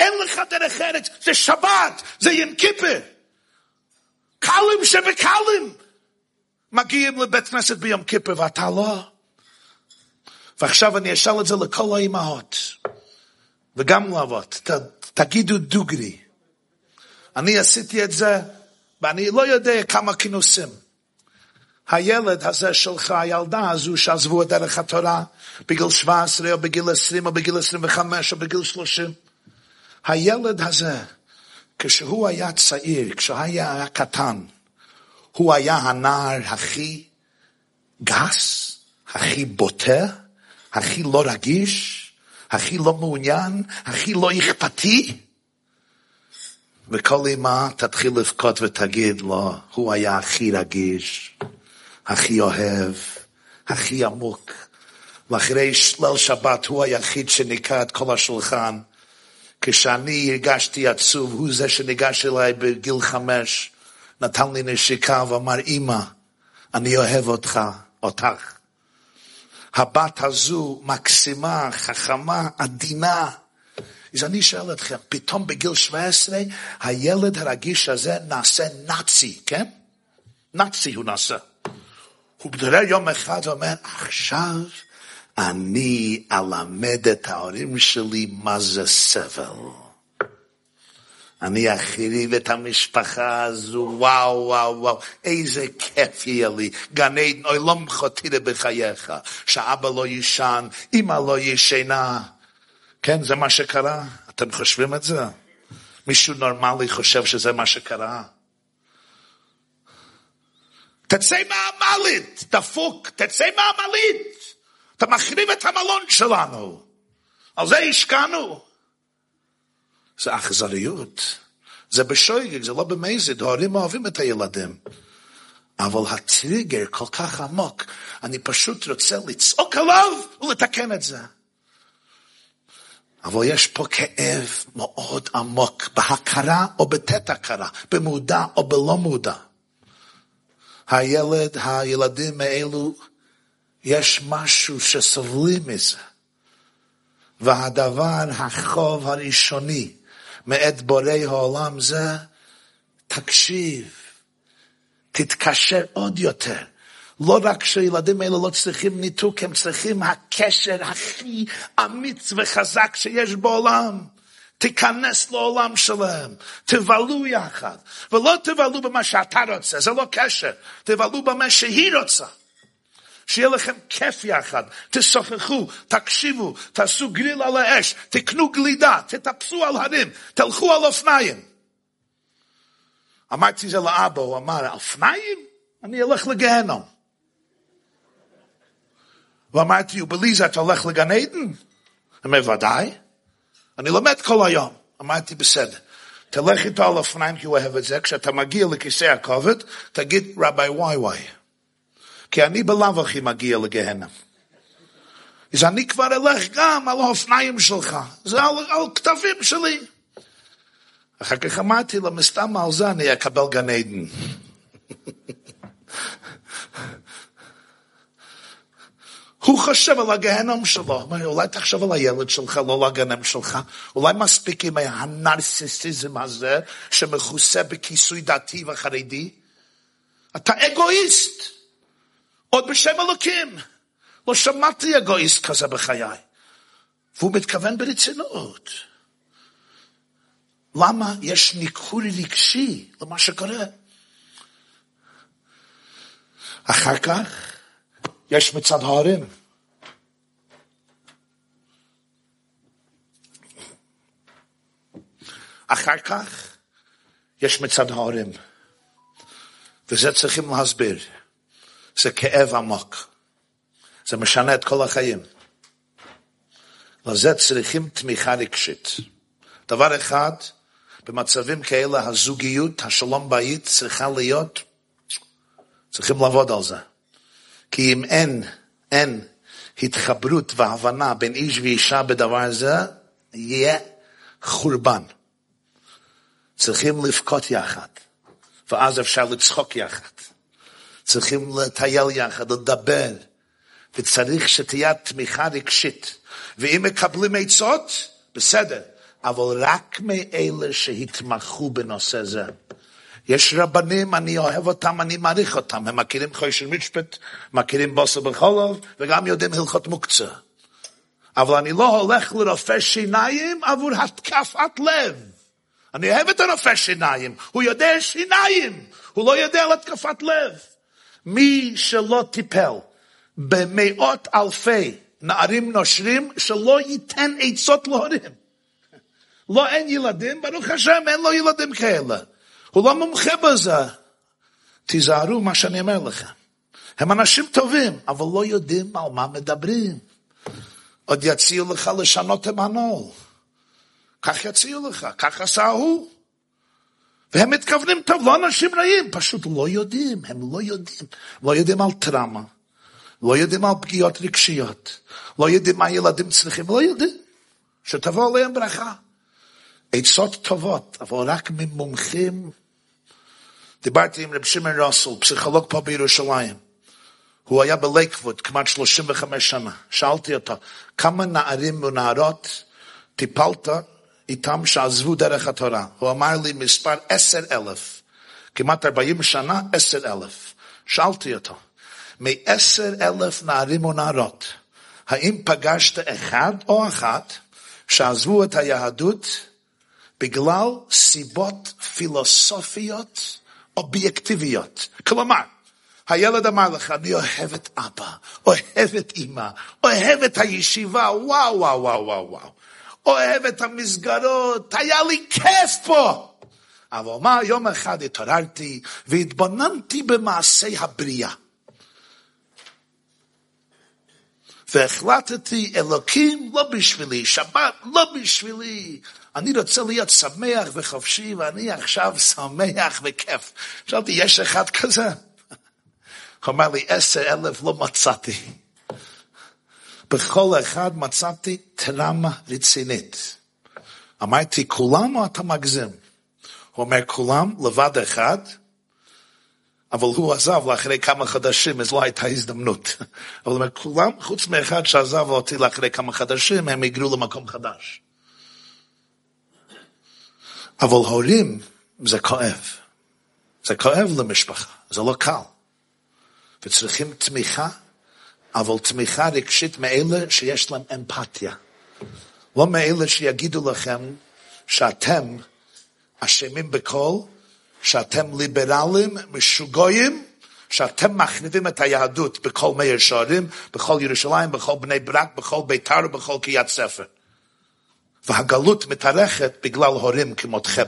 אין לך דרך ארץ, זה שבת, זה ים כיפר. קלים שבקלים. מגיעים לבית כנסת ביום כיפר ואתה לא. ועכשיו אני אשאל את זה לכל האימהות, וגם לאבות, ת, תגידו דוגרי. אני עשיתי את זה, ואני לא יודע כמה כינוסים. הילד הזה שלך, הילדה הזו שעזבו את דרך התורה בגיל 17 או בגיל 20 או בגיל 25 או בגיל 30, הילד הזה, כשהוא היה צעיר, כשהוא היה קטן, הוא היה הנער הכי גס, הכי בוטה, הכי לא רגיש, הכי לא מעוניין, הכי לא אכפתי. וכל אימה תתחיל לבכות ותגיד לו, הוא היה הכי רגיש, הכי אוהב, הכי עמוק. ואחרי ליל שבת הוא היחיד שניקה את כל השולחן. כשאני הרגשתי עצוב, הוא זה שניגש אליי בגיל חמש, נתן לי נשיקה ואמר, אמא, אני אוהב אותך, אותך. הבת הזו מקסימה, חכמה, עדינה. אז אני שואל אתכם, פתאום בגיל 17, הילד הרגיש הזה נעשה נאצי, כן? נאצי הוא נעשה. הוא מתעורר יום אחד ואומר, עכשיו אני אלמד את ההורים שלי מה זה סבל. אני אחריב את המשפחה הזו, וואו, וואו, וואו, איזה כיף יהיה לי. גן עדן, אוי, לא מחותירה בחייך, שאבא לא יישן, אמא לא ישנה. כן, זה מה שקרה? אתם חושבים את זה? מישהו נורמלי חושב שזה מה שקרה? תצא מהמעלית, דפוק, תצא מהמעלית. אתה מחריב את המלון שלנו. על זה השקענו. זה אכזריות. זה בשויגג, זה לא במזיד, ההורים אוהבים את הילדים. אבל הטריגר כל כך עמוק, אני פשוט רוצה לצעוק עליו ולתקן את זה. אבל יש פה כאב מאוד עמוק, בהכרה או בתת הכרה, במודע או בלא מודע. הילד, הילדים האלו, יש משהו שסובלים מזה. והדבר, החוב הראשוני, מאת בורא העולם זה, תקשיב, תתקשר עוד יותר. לא רק שהילדים האלה לא צריכים ניתוק, הם צריכים הקשר הכי אמיץ וחזק שיש בעולם. תיכנס לעולם שלהם, תבלו יחד, ולא תבלו במה שאתה רוצה, זה לא קשר, תבלו במה שהיא רוצה. שיהיה לכם כיף יחד, תשוחחו, תקשיבו, תעשו גריל על האש, תקנו גלידה, תטפסו על הרים, תלכו על אופניים. אמרתי זה לאבא, הוא אמר, אופניים? אני אלך לגהנום. ואמרתי, ובליזה אתה הולך לגן עדן? הוא אומר, ודאי. אני לומד כל היום. אמרתי, בסדר. תלך איתו על אופניים כי הוא אוהב את זה, כשאתה מגיע לכיסא הכובד, תגיד רבי וואי וואי. כי אני בלאו הכי מגיע לגהנם. אז אני כבר אלך גם על האופניים שלך, זה על, על כתבים שלי. אחר כך אמרתי לו, מסתם על זה אני אקבל גן עדן. הוא חושב על הגהנם שלו, אולי תחשוב על הילד שלך, לא על הגהנם שלך, אולי מספיק עם הנרסיסיזם הזה, שמכוסה בכיסוי דתי וחרדי. אתה אגואיסט. עוד בשם אלוקים. לא שמעתי אגואיסט כזה בחיי. והוא מתכוון ברצינות. למה יש ניכור רגשי למה שקורה? אחר כך יש מצד ההורים. אחר כך יש מצד ההורים. וזה צריכים להסביר. זה כאב עמוק. זה משנה את כל החיים. לזה צריכים תמיכה רגשית. דבר אחד, במצבים כאלה הזוגיות, השלום בית צריכה להיות, צריכים לעבוד על זה. כי אם אין, אין התחברות והבנה בין איש ואישה בדבר הזה, יהיה חורבן. צריכים לבכות יחד, ואז אפשר לצחוק יחד. צריכים לטייל יחד, לדבר, וצריך שתהיה תמיכה רגשית. ואם מקבלים עצות, בסדר, אבל רק מאלה שהתמחו בנושא זה. יש רבנים, אני אוהב אותם, אני מעריך אותם, הם מכירים חוישר משפט, מכירים בוסר בחולוב, וגם יודעים הלכות מוקצה. אבל אני לא הולך לרופא שיניים עבור התקפת לב. אני אוהב את הרופא שיניים, הוא יודע שיניים, הוא לא יודע על התקפת לב. מי שלא טיפל במאות אלפי נערים נושרים, שלא ייתן עצות להורים. לא אין ילדים, ברוך השם, אין לו ילדים כאלה. הוא לא מומחה בזה. תיזהרו מה שאני אומר לכם. הם אנשים טובים, אבל לא יודעים על מה מדברים. עוד יציעו לך לשנות את המנעול. כך יציעו לך, כך עשה הוא. והם מתכוונים טוב, לא אנשים רעים, פשוט לא יודעים, הם לא יודעים. לא יודעים על טראומה, לא יודעים על פגיעות רגשיות, לא יודעים מה ילדים צריכים, לא יודעים. שתבוא עליהם ברכה. עצות טובות, אבל רק ממומחים. דיברתי עם רב שמעון רוסל, פסיכולוג פה בירושלים. הוא היה בלייקווד כמעט 35 שנה. שאלתי אותו, כמה נערים ונערות טיפלת איתם שעזבו דרך התורה? הוא אמר לי מספר עשר אלף. כמעט 40 שנה, עשר אלף. שאלתי אותו, מעשר אלף נערים ונערות, האם פגשת אחד או אחת שעזבו את היהדות בגלל סיבות פילוסופיות אובייקטיביות? כלומר, הילד אמר לך, אני אוהב את אבא, אוהב את אמא, אוהב את הישיבה, וואו, וואו, וואו, וואו, וואו. אוהב את המסגרות, היה לי כיף פה. אבל מה, יום אחד התעוררתי והתבוננתי במעשי הבריאה. והחלטתי, אלוקים לא בשבילי, שבת לא בשבילי. אני רוצה להיות שמח וחופשי, ואני עכשיו שמח וכיף. שאלתי, יש אחד כזה? הוא אמר לי, עשר אלף לא מצאתי. בכל אחד מצאתי טראומה רצינית. אמרתי, כולם או אתה מגזים? הוא אומר, כולם לבד אחד, אבל הוא עזב לאחרי כמה חודשים, אז לא הייתה הזדמנות. אבל אומר, כולם, חוץ מאחד שעזב אותי לאחרי כמה חודשים, הם הגרו למקום חדש. אבל הורים, זה כואב. זה כואב למשפחה, זה לא קל. וצריכים תמיכה, אבל תמיכה רגשית מאלה שיש להם אמפתיה. לא מאלה שיגידו לכם שאתם אשמים בכל, שאתם ליברלים, משוגעים, שאתם מחריבים את היהדות בכל מאיר שערים, בכל ירושלים, בכל בני ברק, בכל ביתר ובכל קריית ספר. והגלות מתארכת בגלל הורים כמותכם.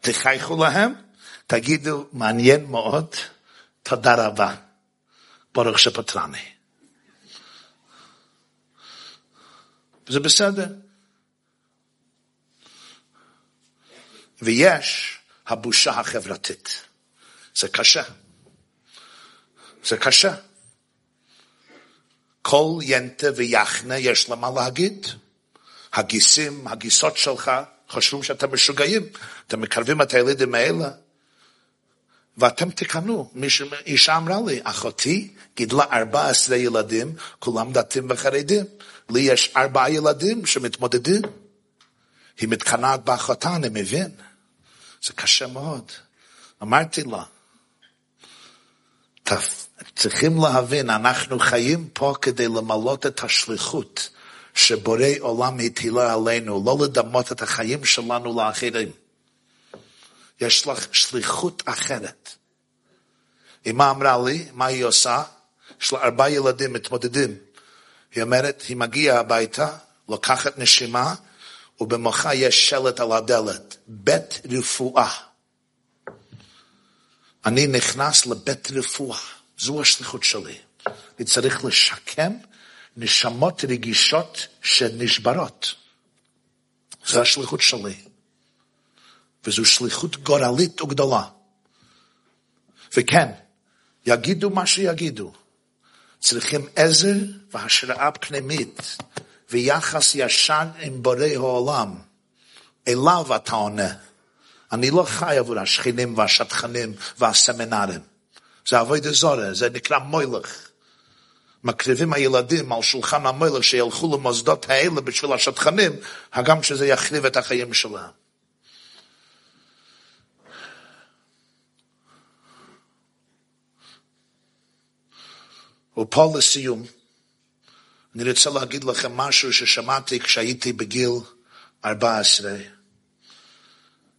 תחייכו להם, תגידו, מעניין מאוד, תודה רבה, ברוך שפטרני. זה בסדר. ויש הבושה החברתית. זה קשה. זה קשה. כל ינטה ויחנה יש לה מה להגיד. הגיסים, הגיסות שלך, חושבים שאתם משוגעים. אתם מקרבים את הילדים האלה. ואתם תקנו, אישה אמרה לי, אחותי גידלה 14 ילדים, כולם דתיים וחרדים. לי יש ארבעה ילדים שמתמודדים. היא מתקנאת באחותה, אני מבין. זה קשה מאוד. אמרתי לה, צריכים להבין, אנחנו חיים פה כדי למלות את השליחות שבורא עולם הטילה עלינו, לא לדמות את החיים שלנו לאחרים. יש לך שליחות אחרת. אמא אמרה לי, מה היא עושה? יש לה ארבעה ילדים מתמודדים. היא אומרת, היא מגיעה הביתה, לוקחת נשימה, ובמוחה יש שלט על הדלת, בית רפואה. אני נכנס לבית רפואה, זו השליחות שלי. אני צריך לשקם נשמות רגישות שנשברות. זו השליחות שלי. וזו שליחות גורלית וגדולה. וכן, יגידו מה שיגידו. צריכים עזר והשראה פנימית ויחס ישר עם בורא העולם. אליו אתה עונה. אני לא חי עבור השכנים והשטחנים והסמינרים. זה עבודה זורה, זה נקרא מוילך. מקריבים הילדים על שולחן המלך שילכו למוסדות האלה בשביל השטחנים, הגם שזה יחריב את החיים שלהם. ופה לסיום, אני רוצה להגיד לכם משהו ששמעתי כשהייתי בגיל 14.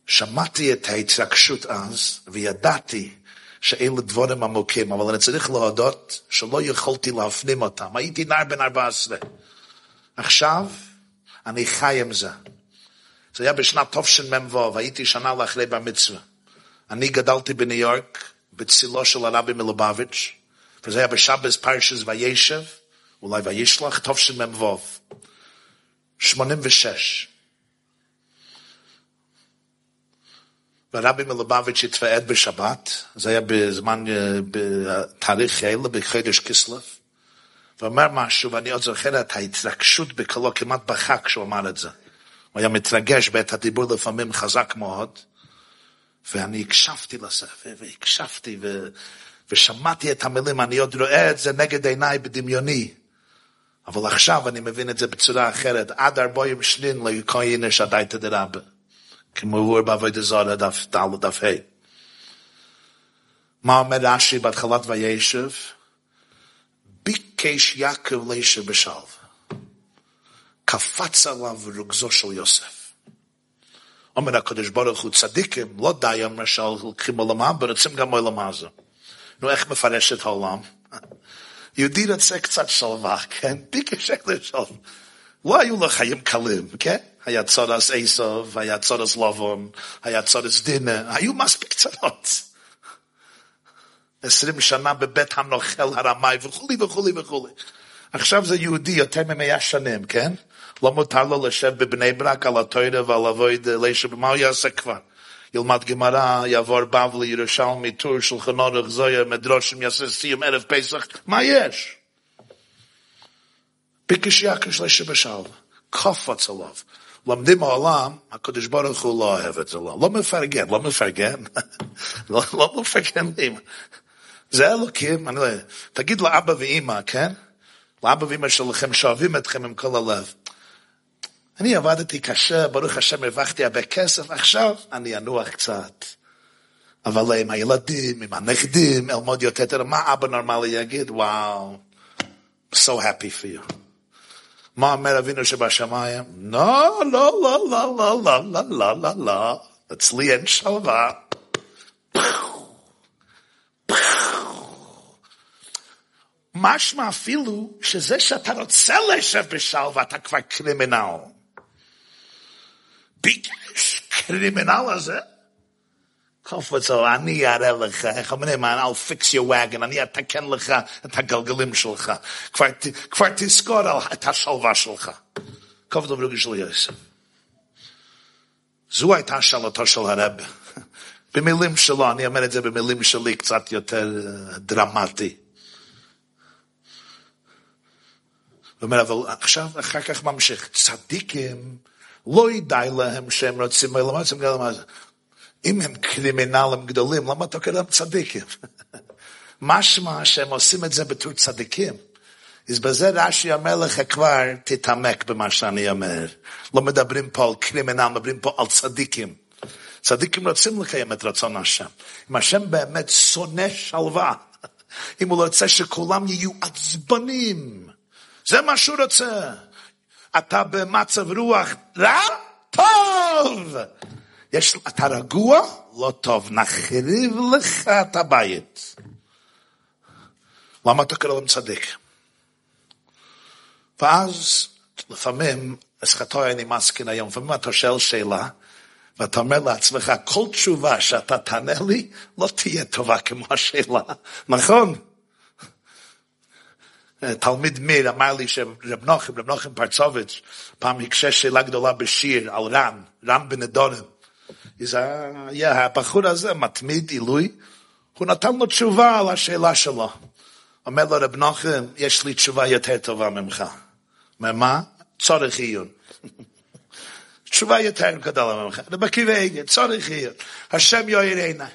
שמעתי את ההתרגשות אז, וידעתי שאלה דבורים עמוקים, אבל אני צריך להודות שלא יכולתי להפנים אותם. הייתי נער בן 14. עכשיו, אני חי עם זה. זה היה בשנת תשמ"ו, הייתי שנה לאחרי בר מצווה. אני גדלתי בניו יורק, בצילו של הרבי מלובביץ', וזה היה בשבס פרשס וישב, אולי וישלח, תשמ"ו. 86. והרבי מלובביץ' התוועד בשבת, זה היה בזמן, בתאריך אלה, בחודש כסלו, ואומר משהו, ואני עוד זוכר את ההתרגשות בקולו, כמעט בכה כשהוא אמר את זה. הוא היה מתרגש בעת הדיבור לפעמים חזק מאוד, ואני הקשבתי לזה, והקשבתי, ו... ושמעתי את המילים, אני עוד רואה את זה נגד עיניי בדמיוני. אבל עכשיו אני מבין את זה בצורה אחרת. עד ארבעים שנין לא יקוין יש עדייתא דרבה. כמו הוא בעבודה זרה, דף ד' דף ה'. מה אומר רש"י בהתחלת וישב? ביקש יעקב לישב בשלב. קפץ עליו רוגזו של יוסף. אומר הקדוש ברוך הוא צדיקים, לא די אומר שהולכים עולמם, ורוצים גם עולם הזה. נו, איך מפרש את העולם? יהודי רוצה קצת שלווה, כן? ביקש לשלווה. לא היו לו חיים קלים, כן? היה צורס איסוב, היה צורס לובון, היה צורס דינה, היו מספיק צרות. עשרים שנה בבית הנוכל הרמאי וכולי וכולי וכולי. עכשיו זה יהודי יותר ממאה שנים, כן? לא מותר לו לשב בבני ברק על התוירה ועל אבויד לישב, מה הוא יעשה כבר? ילמד גמרא, יעבור בבלי, ירושלמי, טור, שולחן אורך, זויה, מדרושים, יעשה סיום ערב פסח, מה יש? ביקש יקש לישב בשלווה, קופץ עליו. למדים העולם, הקדוש ברוך הוא לא אוהב את זה, לא, לא מפרגן, לא מפרגן, לא, לא מפרגן לי. זה אלוקים, אני לא יודע, תגיד לאבא ואימא, כן? לאבא ואימא שלכם שאוהבים אתכם עם כל הלב. אני עבדתי קשה, ברוך השם הרווחתי הרבה כסף, עכשיו אני אנוח קצת. אבל עם הילדים, עם הנכדים, אלמוד יותר, מה אבא נורמלי יגיד? וואו, so happy for you. מה אומר אבינו שבשמיים? לא, לא, לא, לא, לא, לא, לא, לא, לא, לא, אצלי אין שלווה. משמע אפילו שזה שאתה רוצה לשב בשלווה, אתה כבר קרימינל. criminelen, hè? Kauf wat zo, ani yarelecha, echamene man, I'll fix your wagon, ani ataken lecha, et hagalgalim shelcha, kvar tiskor al et hashalva shelcha. Kauf do brugi shel Yosef. Zu היית השאלתו של הרב. במילים שלו, אני אומר את זה במילים שלי קצת יותר דרמטי. הוא אומר, אבל עכשיו, אחר כך ממשיך, צדיקים, לא ידעי להם שהם רוצים, אלא מה רוצים גם מה זה. אם הם קרימינלים גדולים, למה אתה קורא להם צדיקים? משמע שהם עושים את זה בתור צדיקים. אז בזה רש"י אומר לך כבר, תתעמק במה שאני אומר. לא מדברים פה על קרימינל, מדברים פה על צדיקים. צדיקים רוצים לקיים את רצון השם. אם השם באמת שונא שלווה, אם הוא רוצה שכולם יהיו עצבנים, זה מה שהוא רוצה. אתה במצב רוח רע? טוב! יש, אתה רגוע? לא טוב, נחריב לך את הבית. למה אתה קורא להם צדיק? ואז לפעמים, אסחתו אני מסכן היום, לפעמים אתה שואל שאלה, ואתה אומר לעצמך, כל תשובה שאתה תענה לי, לא תהיה טובה כמו השאלה, נכון? תלמיד מיר אמר לי שרב נוחם, רב נוחם פרצוביץ', פעם הקשה שאלה גדולה בשיר על רם, רם בנדורם. הבחור הזה מתמיד עילוי, הוא נתן לו תשובה על השאלה שלו. אומר לו רב נוחם, יש לי תשובה יותר טובה ממך. אומר מה? צורך עיון. תשובה יותר גדולה ממך, זה בקיבי צורך עיון. השם יויר עיניי.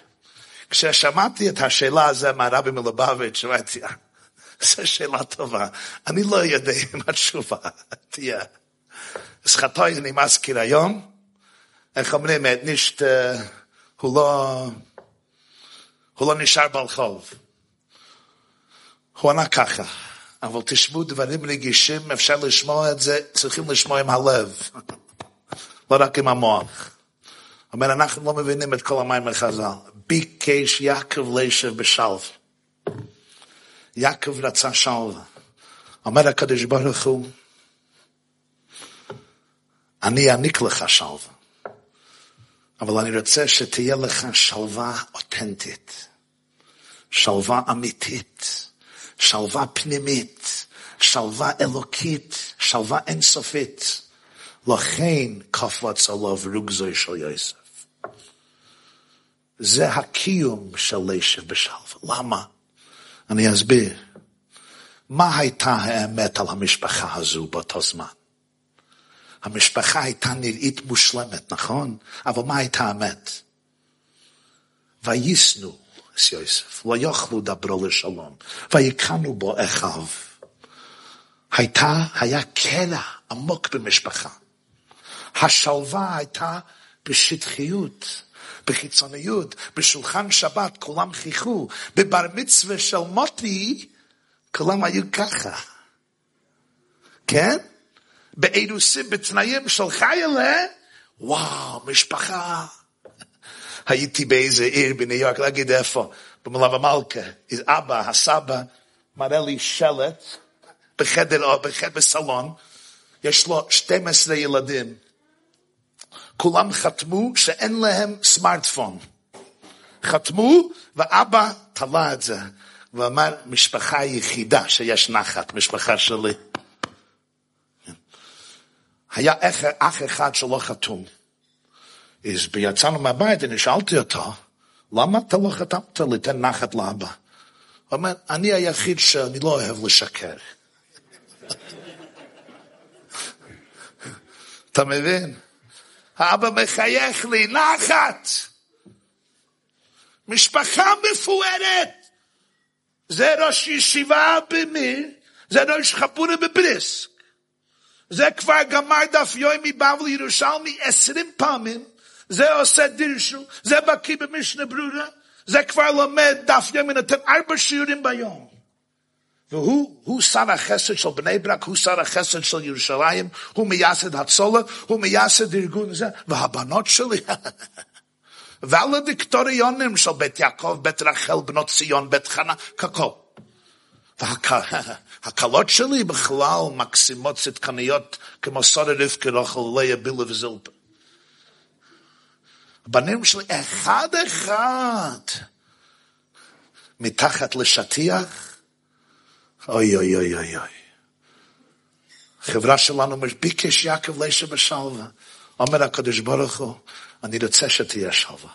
כששמעתי את השאלה הזו מהרבי מלובביץ', אמרתי, זו שאלה טובה. אני לא יודע אם התשובה תהיה. אז חטאי אני מזכיר היום, איך אומרים, את נישט, הוא לא, הוא לא נשאר בעל חוב. הוא ענה ככה, אבל תשמעו דברים רגישים, אפשר לשמוע את זה, צריכים לשמוע עם הלב, לא רק עם המוח. אומר, אנחנו לא מבינים את כל המים מחז"ל. ביקש יעקב לישב בשלווה. יעקב רצה שלווה. אומר הקדוש ברוך הוא, אני אעניק לך שלווה, אבל אני רוצה שתהיה לך שלווה אותנטית, שלווה אמיתית, שלווה פנימית, שלווה אלוקית, שלווה אינסופית. לכן קפץ עליו רוגזוי של יוסף. זה הקיום של לשב בשלווה. למה? אני אסביר. מה הייתה האמת על המשפחה הזו באותו זמן? המשפחה הייתה נראית מושלמת, נכון? אבל מה הייתה האמת? וישנו את יוסף, לא יאכלו דברו לשלום, ויקנו בו אחיו. הייתה, היה קרע עמוק במשפחה. השלווה הייתה בשטחיות, בחיצוניות, בשולחן שבת כולם חיכו, בבר מצווה של מוטי כולם היו ככה. כן? באירוסים, בתנאים של חיילה, וואו, משפחה. הייתי באיזה עיר בניו יורק, לא אגיד איפה, במלאבה מלכה, אבא, הסבא, מראה לי שלט, בחדר בחדר בסלון, יש לו 12 ילדים. כולם חתמו שאין להם סמארטפון. חתמו, ואבא תלה את זה, ואמר, משפחה יחידה שיש נחת, משפחה שלי. היה אח, אח אחד שלא חתום. אז יצאנו מהבית, אני שאלתי אותו, למה אתה לא חתמת ליתן נחת לאבא? הוא אומר, אני היחיד שאני לא אוהב לשקר. אתה מבין? האבא מחייך לי, נחת. משפחה מפוארת. זה ראש ישיבה במיר, זה ראש חפורה בבריסק. זה כבר גמר דף יוי מבבל ירושלמי עשרים פעמים, זה עושה דירשו, זה בקיא במשנה ברורה, זה כבר לומד דף יוי מנתן ארבע שיעורים ביום. והוא, הוא שר החסד של בני ברק, הוא שר החסד של ירושלים, הוא מייסד הצולה, הוא מייסד ארגון הזה, והבנות שלי, והלדיקטוריונים של בית יעקב, בית רחל, בנות ציון, בית חנה, ככל. והקלות שלי בכלל מקסימות צדקניות כמו סורי רבקי רוחל, ליה בילה וזילפה. הבנים שלי אחד אחד מתחת לשטיח, אוי אוי אוי אוי אוי. החברה שלנו ביקש יעקב לשם בשלווה. אומר הקדוש ברוך הוא, אני רוצה שתהיה שלווה.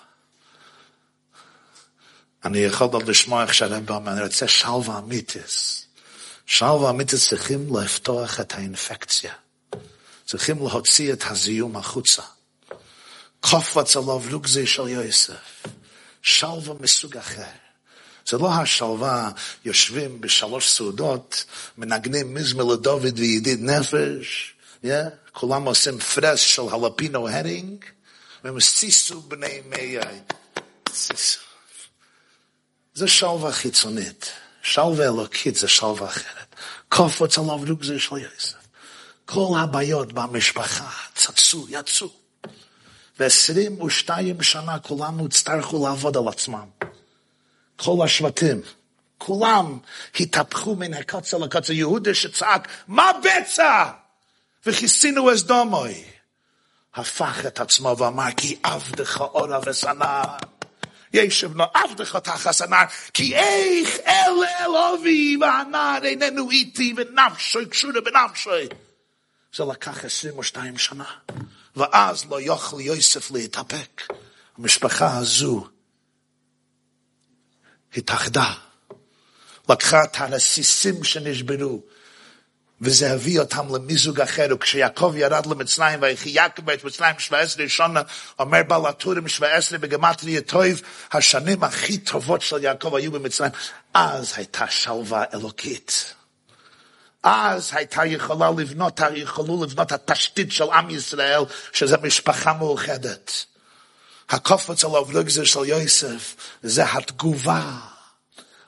אני יכול עוד לשמוע איך שהרב אומר, אני רוצה שלווה אמיתיס. שלווה אמיתיס צריכים לפתוח את האינפקציה. צריכים להוציא את הזיהום החוצה. קופץ עליו רוגזי של יוסף. שלווה מסוג אחר. זה לא השלווה, יושבים בשלוש סעודות, מנגנים מזמר לדוד וידיד נפש, yeah? כולם עושים פרס של הלפינו הרינג, והם סיסו בני מי סיסו. זה שלווה חיצונית. שלווה אלוקית זה שלווה אחרת. קופץ עליו רוגזי של יוסף. כל הבעיות במשפחה צצו, יצאו. ועשרים ושתיים שנה כולנו הצטרכו לעבוד על עצמם. כל השבטים, כולם התהפכו מן הקוצר לקוצר. יהודה שצעק, מה בצע? וכיסינו אז דומוי. הפך את עצמו ואמר, כי עבדך אורה ושנא. ישב נו עבדך תחת שנא, כי איך אלה אלובי והנער איננו איתי ונפשוי קשורה בנפשוי. זה לקח 22 שנה. ואז לא יוכל יוסף להתאפק. המשפחה הזו התאחדה, לקחה את הרסיסים שנשברו, וזה הביא אותם למיזוג אחר, וכשיעקב ירד למצרים, ויחי יעקב את מצרים שבע עשרה שונה, אומר בעל הטורים שבע עשרה בגמטריה טוב, השנים הכי טובות של יעקב היו במצרים. אז הייתה שלווה אלוקית. אז הייתה יכולה לבנות, יכולו לבנות התשתית של עם ישראל, שזה משפחה מאוחדת. הקופץ על האובלוגזר של יוסף, זה התגובה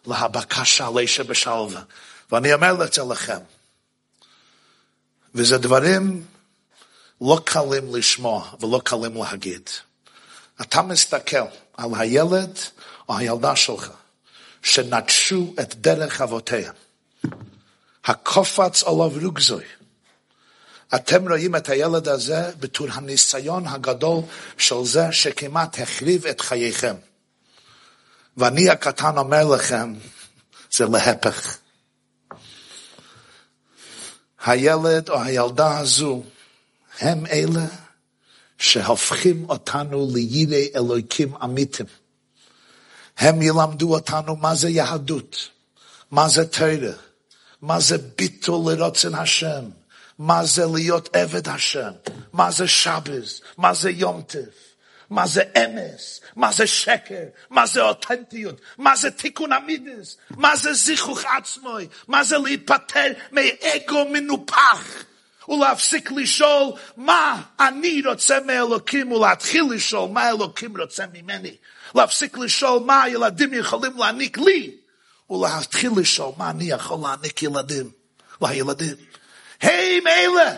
להבקשה לישה בשלווה. ואני אומר את זה לכם, וזה דברים לא קלים לשמוע ולא קלים להגיד. אתה מסתכל על הילד או הילדה שלך, שנטשו את דרך אבותיה. הקופץ עליו רוגזוי. אתם רואים את הילד הזה בתור הניסיון הגדול של זה שכמעט החריב את חייכם. ואני הקטן אומר לכם, זה להפך. הילד או הילדה הזו הם אלה שהופכים אותנו לידי אלוהיקים אמיתים. הם ילמדו אותנו מה זה יהדות, מה זה תרא, מה זה ביטול לרוצן השם, מה זה להיות עבד השם, מה זה שבס, מה זה יום טף. מה זה אמס, מה זה שקר, מה זה אותנטיות, מה זה תיקון המידס, מה זה זיכוך עצמוי, מה זה להיפטר מאגו מנופח. ולהפסיק לשאול מה אני רוצה מאלוקים? ולהתחיל לשאול מה אלוקים רוצה ממני. להפסיק לשאול מה הילדים יכולים להעניק לי? ולהתחיל לשאול מה אני יכול להעניק ילדים, לילדים. הם אלה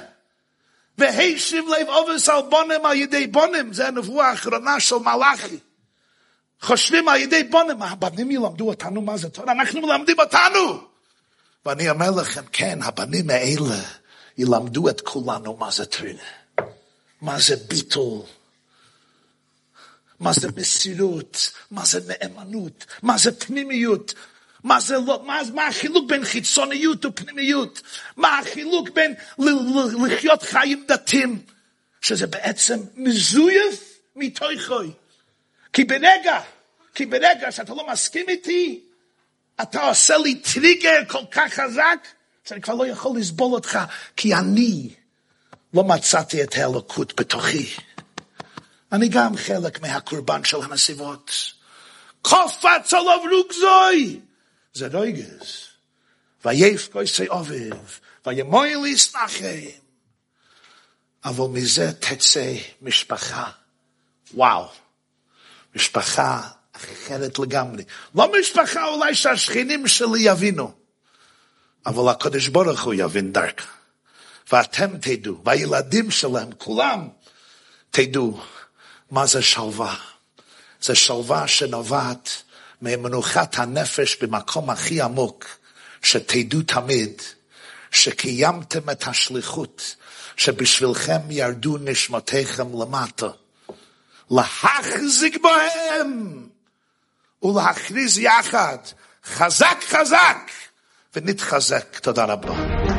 והישיב לב אובס על בונם על ידי בונם, זה הנבואה האחרונה של מלאכי. חושבים על ידי בונם, הבנים ילמדו אותנו מה זה תורה, אנחנו מלמדים אותנו. ואני אומר לכם, כן, הבנים האלה ילמדו את כולנו מה זה תורה. מה זה ביטול. מה זה מסירות, מה זה נאמנות, מה זה פנימיות, מה זה לא, מה, מה החילוק בין חיצוניות ופנימיות? מה החילוק בין לחיות חיים דתיים? שזה בעצם מזויף מתוכוי. כי ברגע, כי ברגע שאתה לא מסכים איתי, אתה עושה לי טריגר כל כך חזק, שאני כבר לא יכול לסבול אותך, כי אני לא מצאתי את האלוקות בתוכי. אני גם חלק מהקורבן של הנסיבות. קופץ עליו רוגזוי! זה רויגס. וייף קויסי אוביב, וימוי להסנחם. אבל מזה תצא משפחה. וואו. משפחה אחרת לגמרי. לא משפחה אולי שהשכנים שלי יבינו, אבל הקדוש ברוך הוא יבין דרכה. ואתם תדעו, והילדים שלהם, כולם, תדעו מה זה שלווה. זה שלווה שנובעת ממנוחת הנפש במקום הכי עמוק, שתדעו תמיד שקיימתם את השליחות שבשבילכם ירדו נשמותיכם למטה. להחזיק בהם ולהכריז יחד חזק חזק ונתחזק. תודה רבה.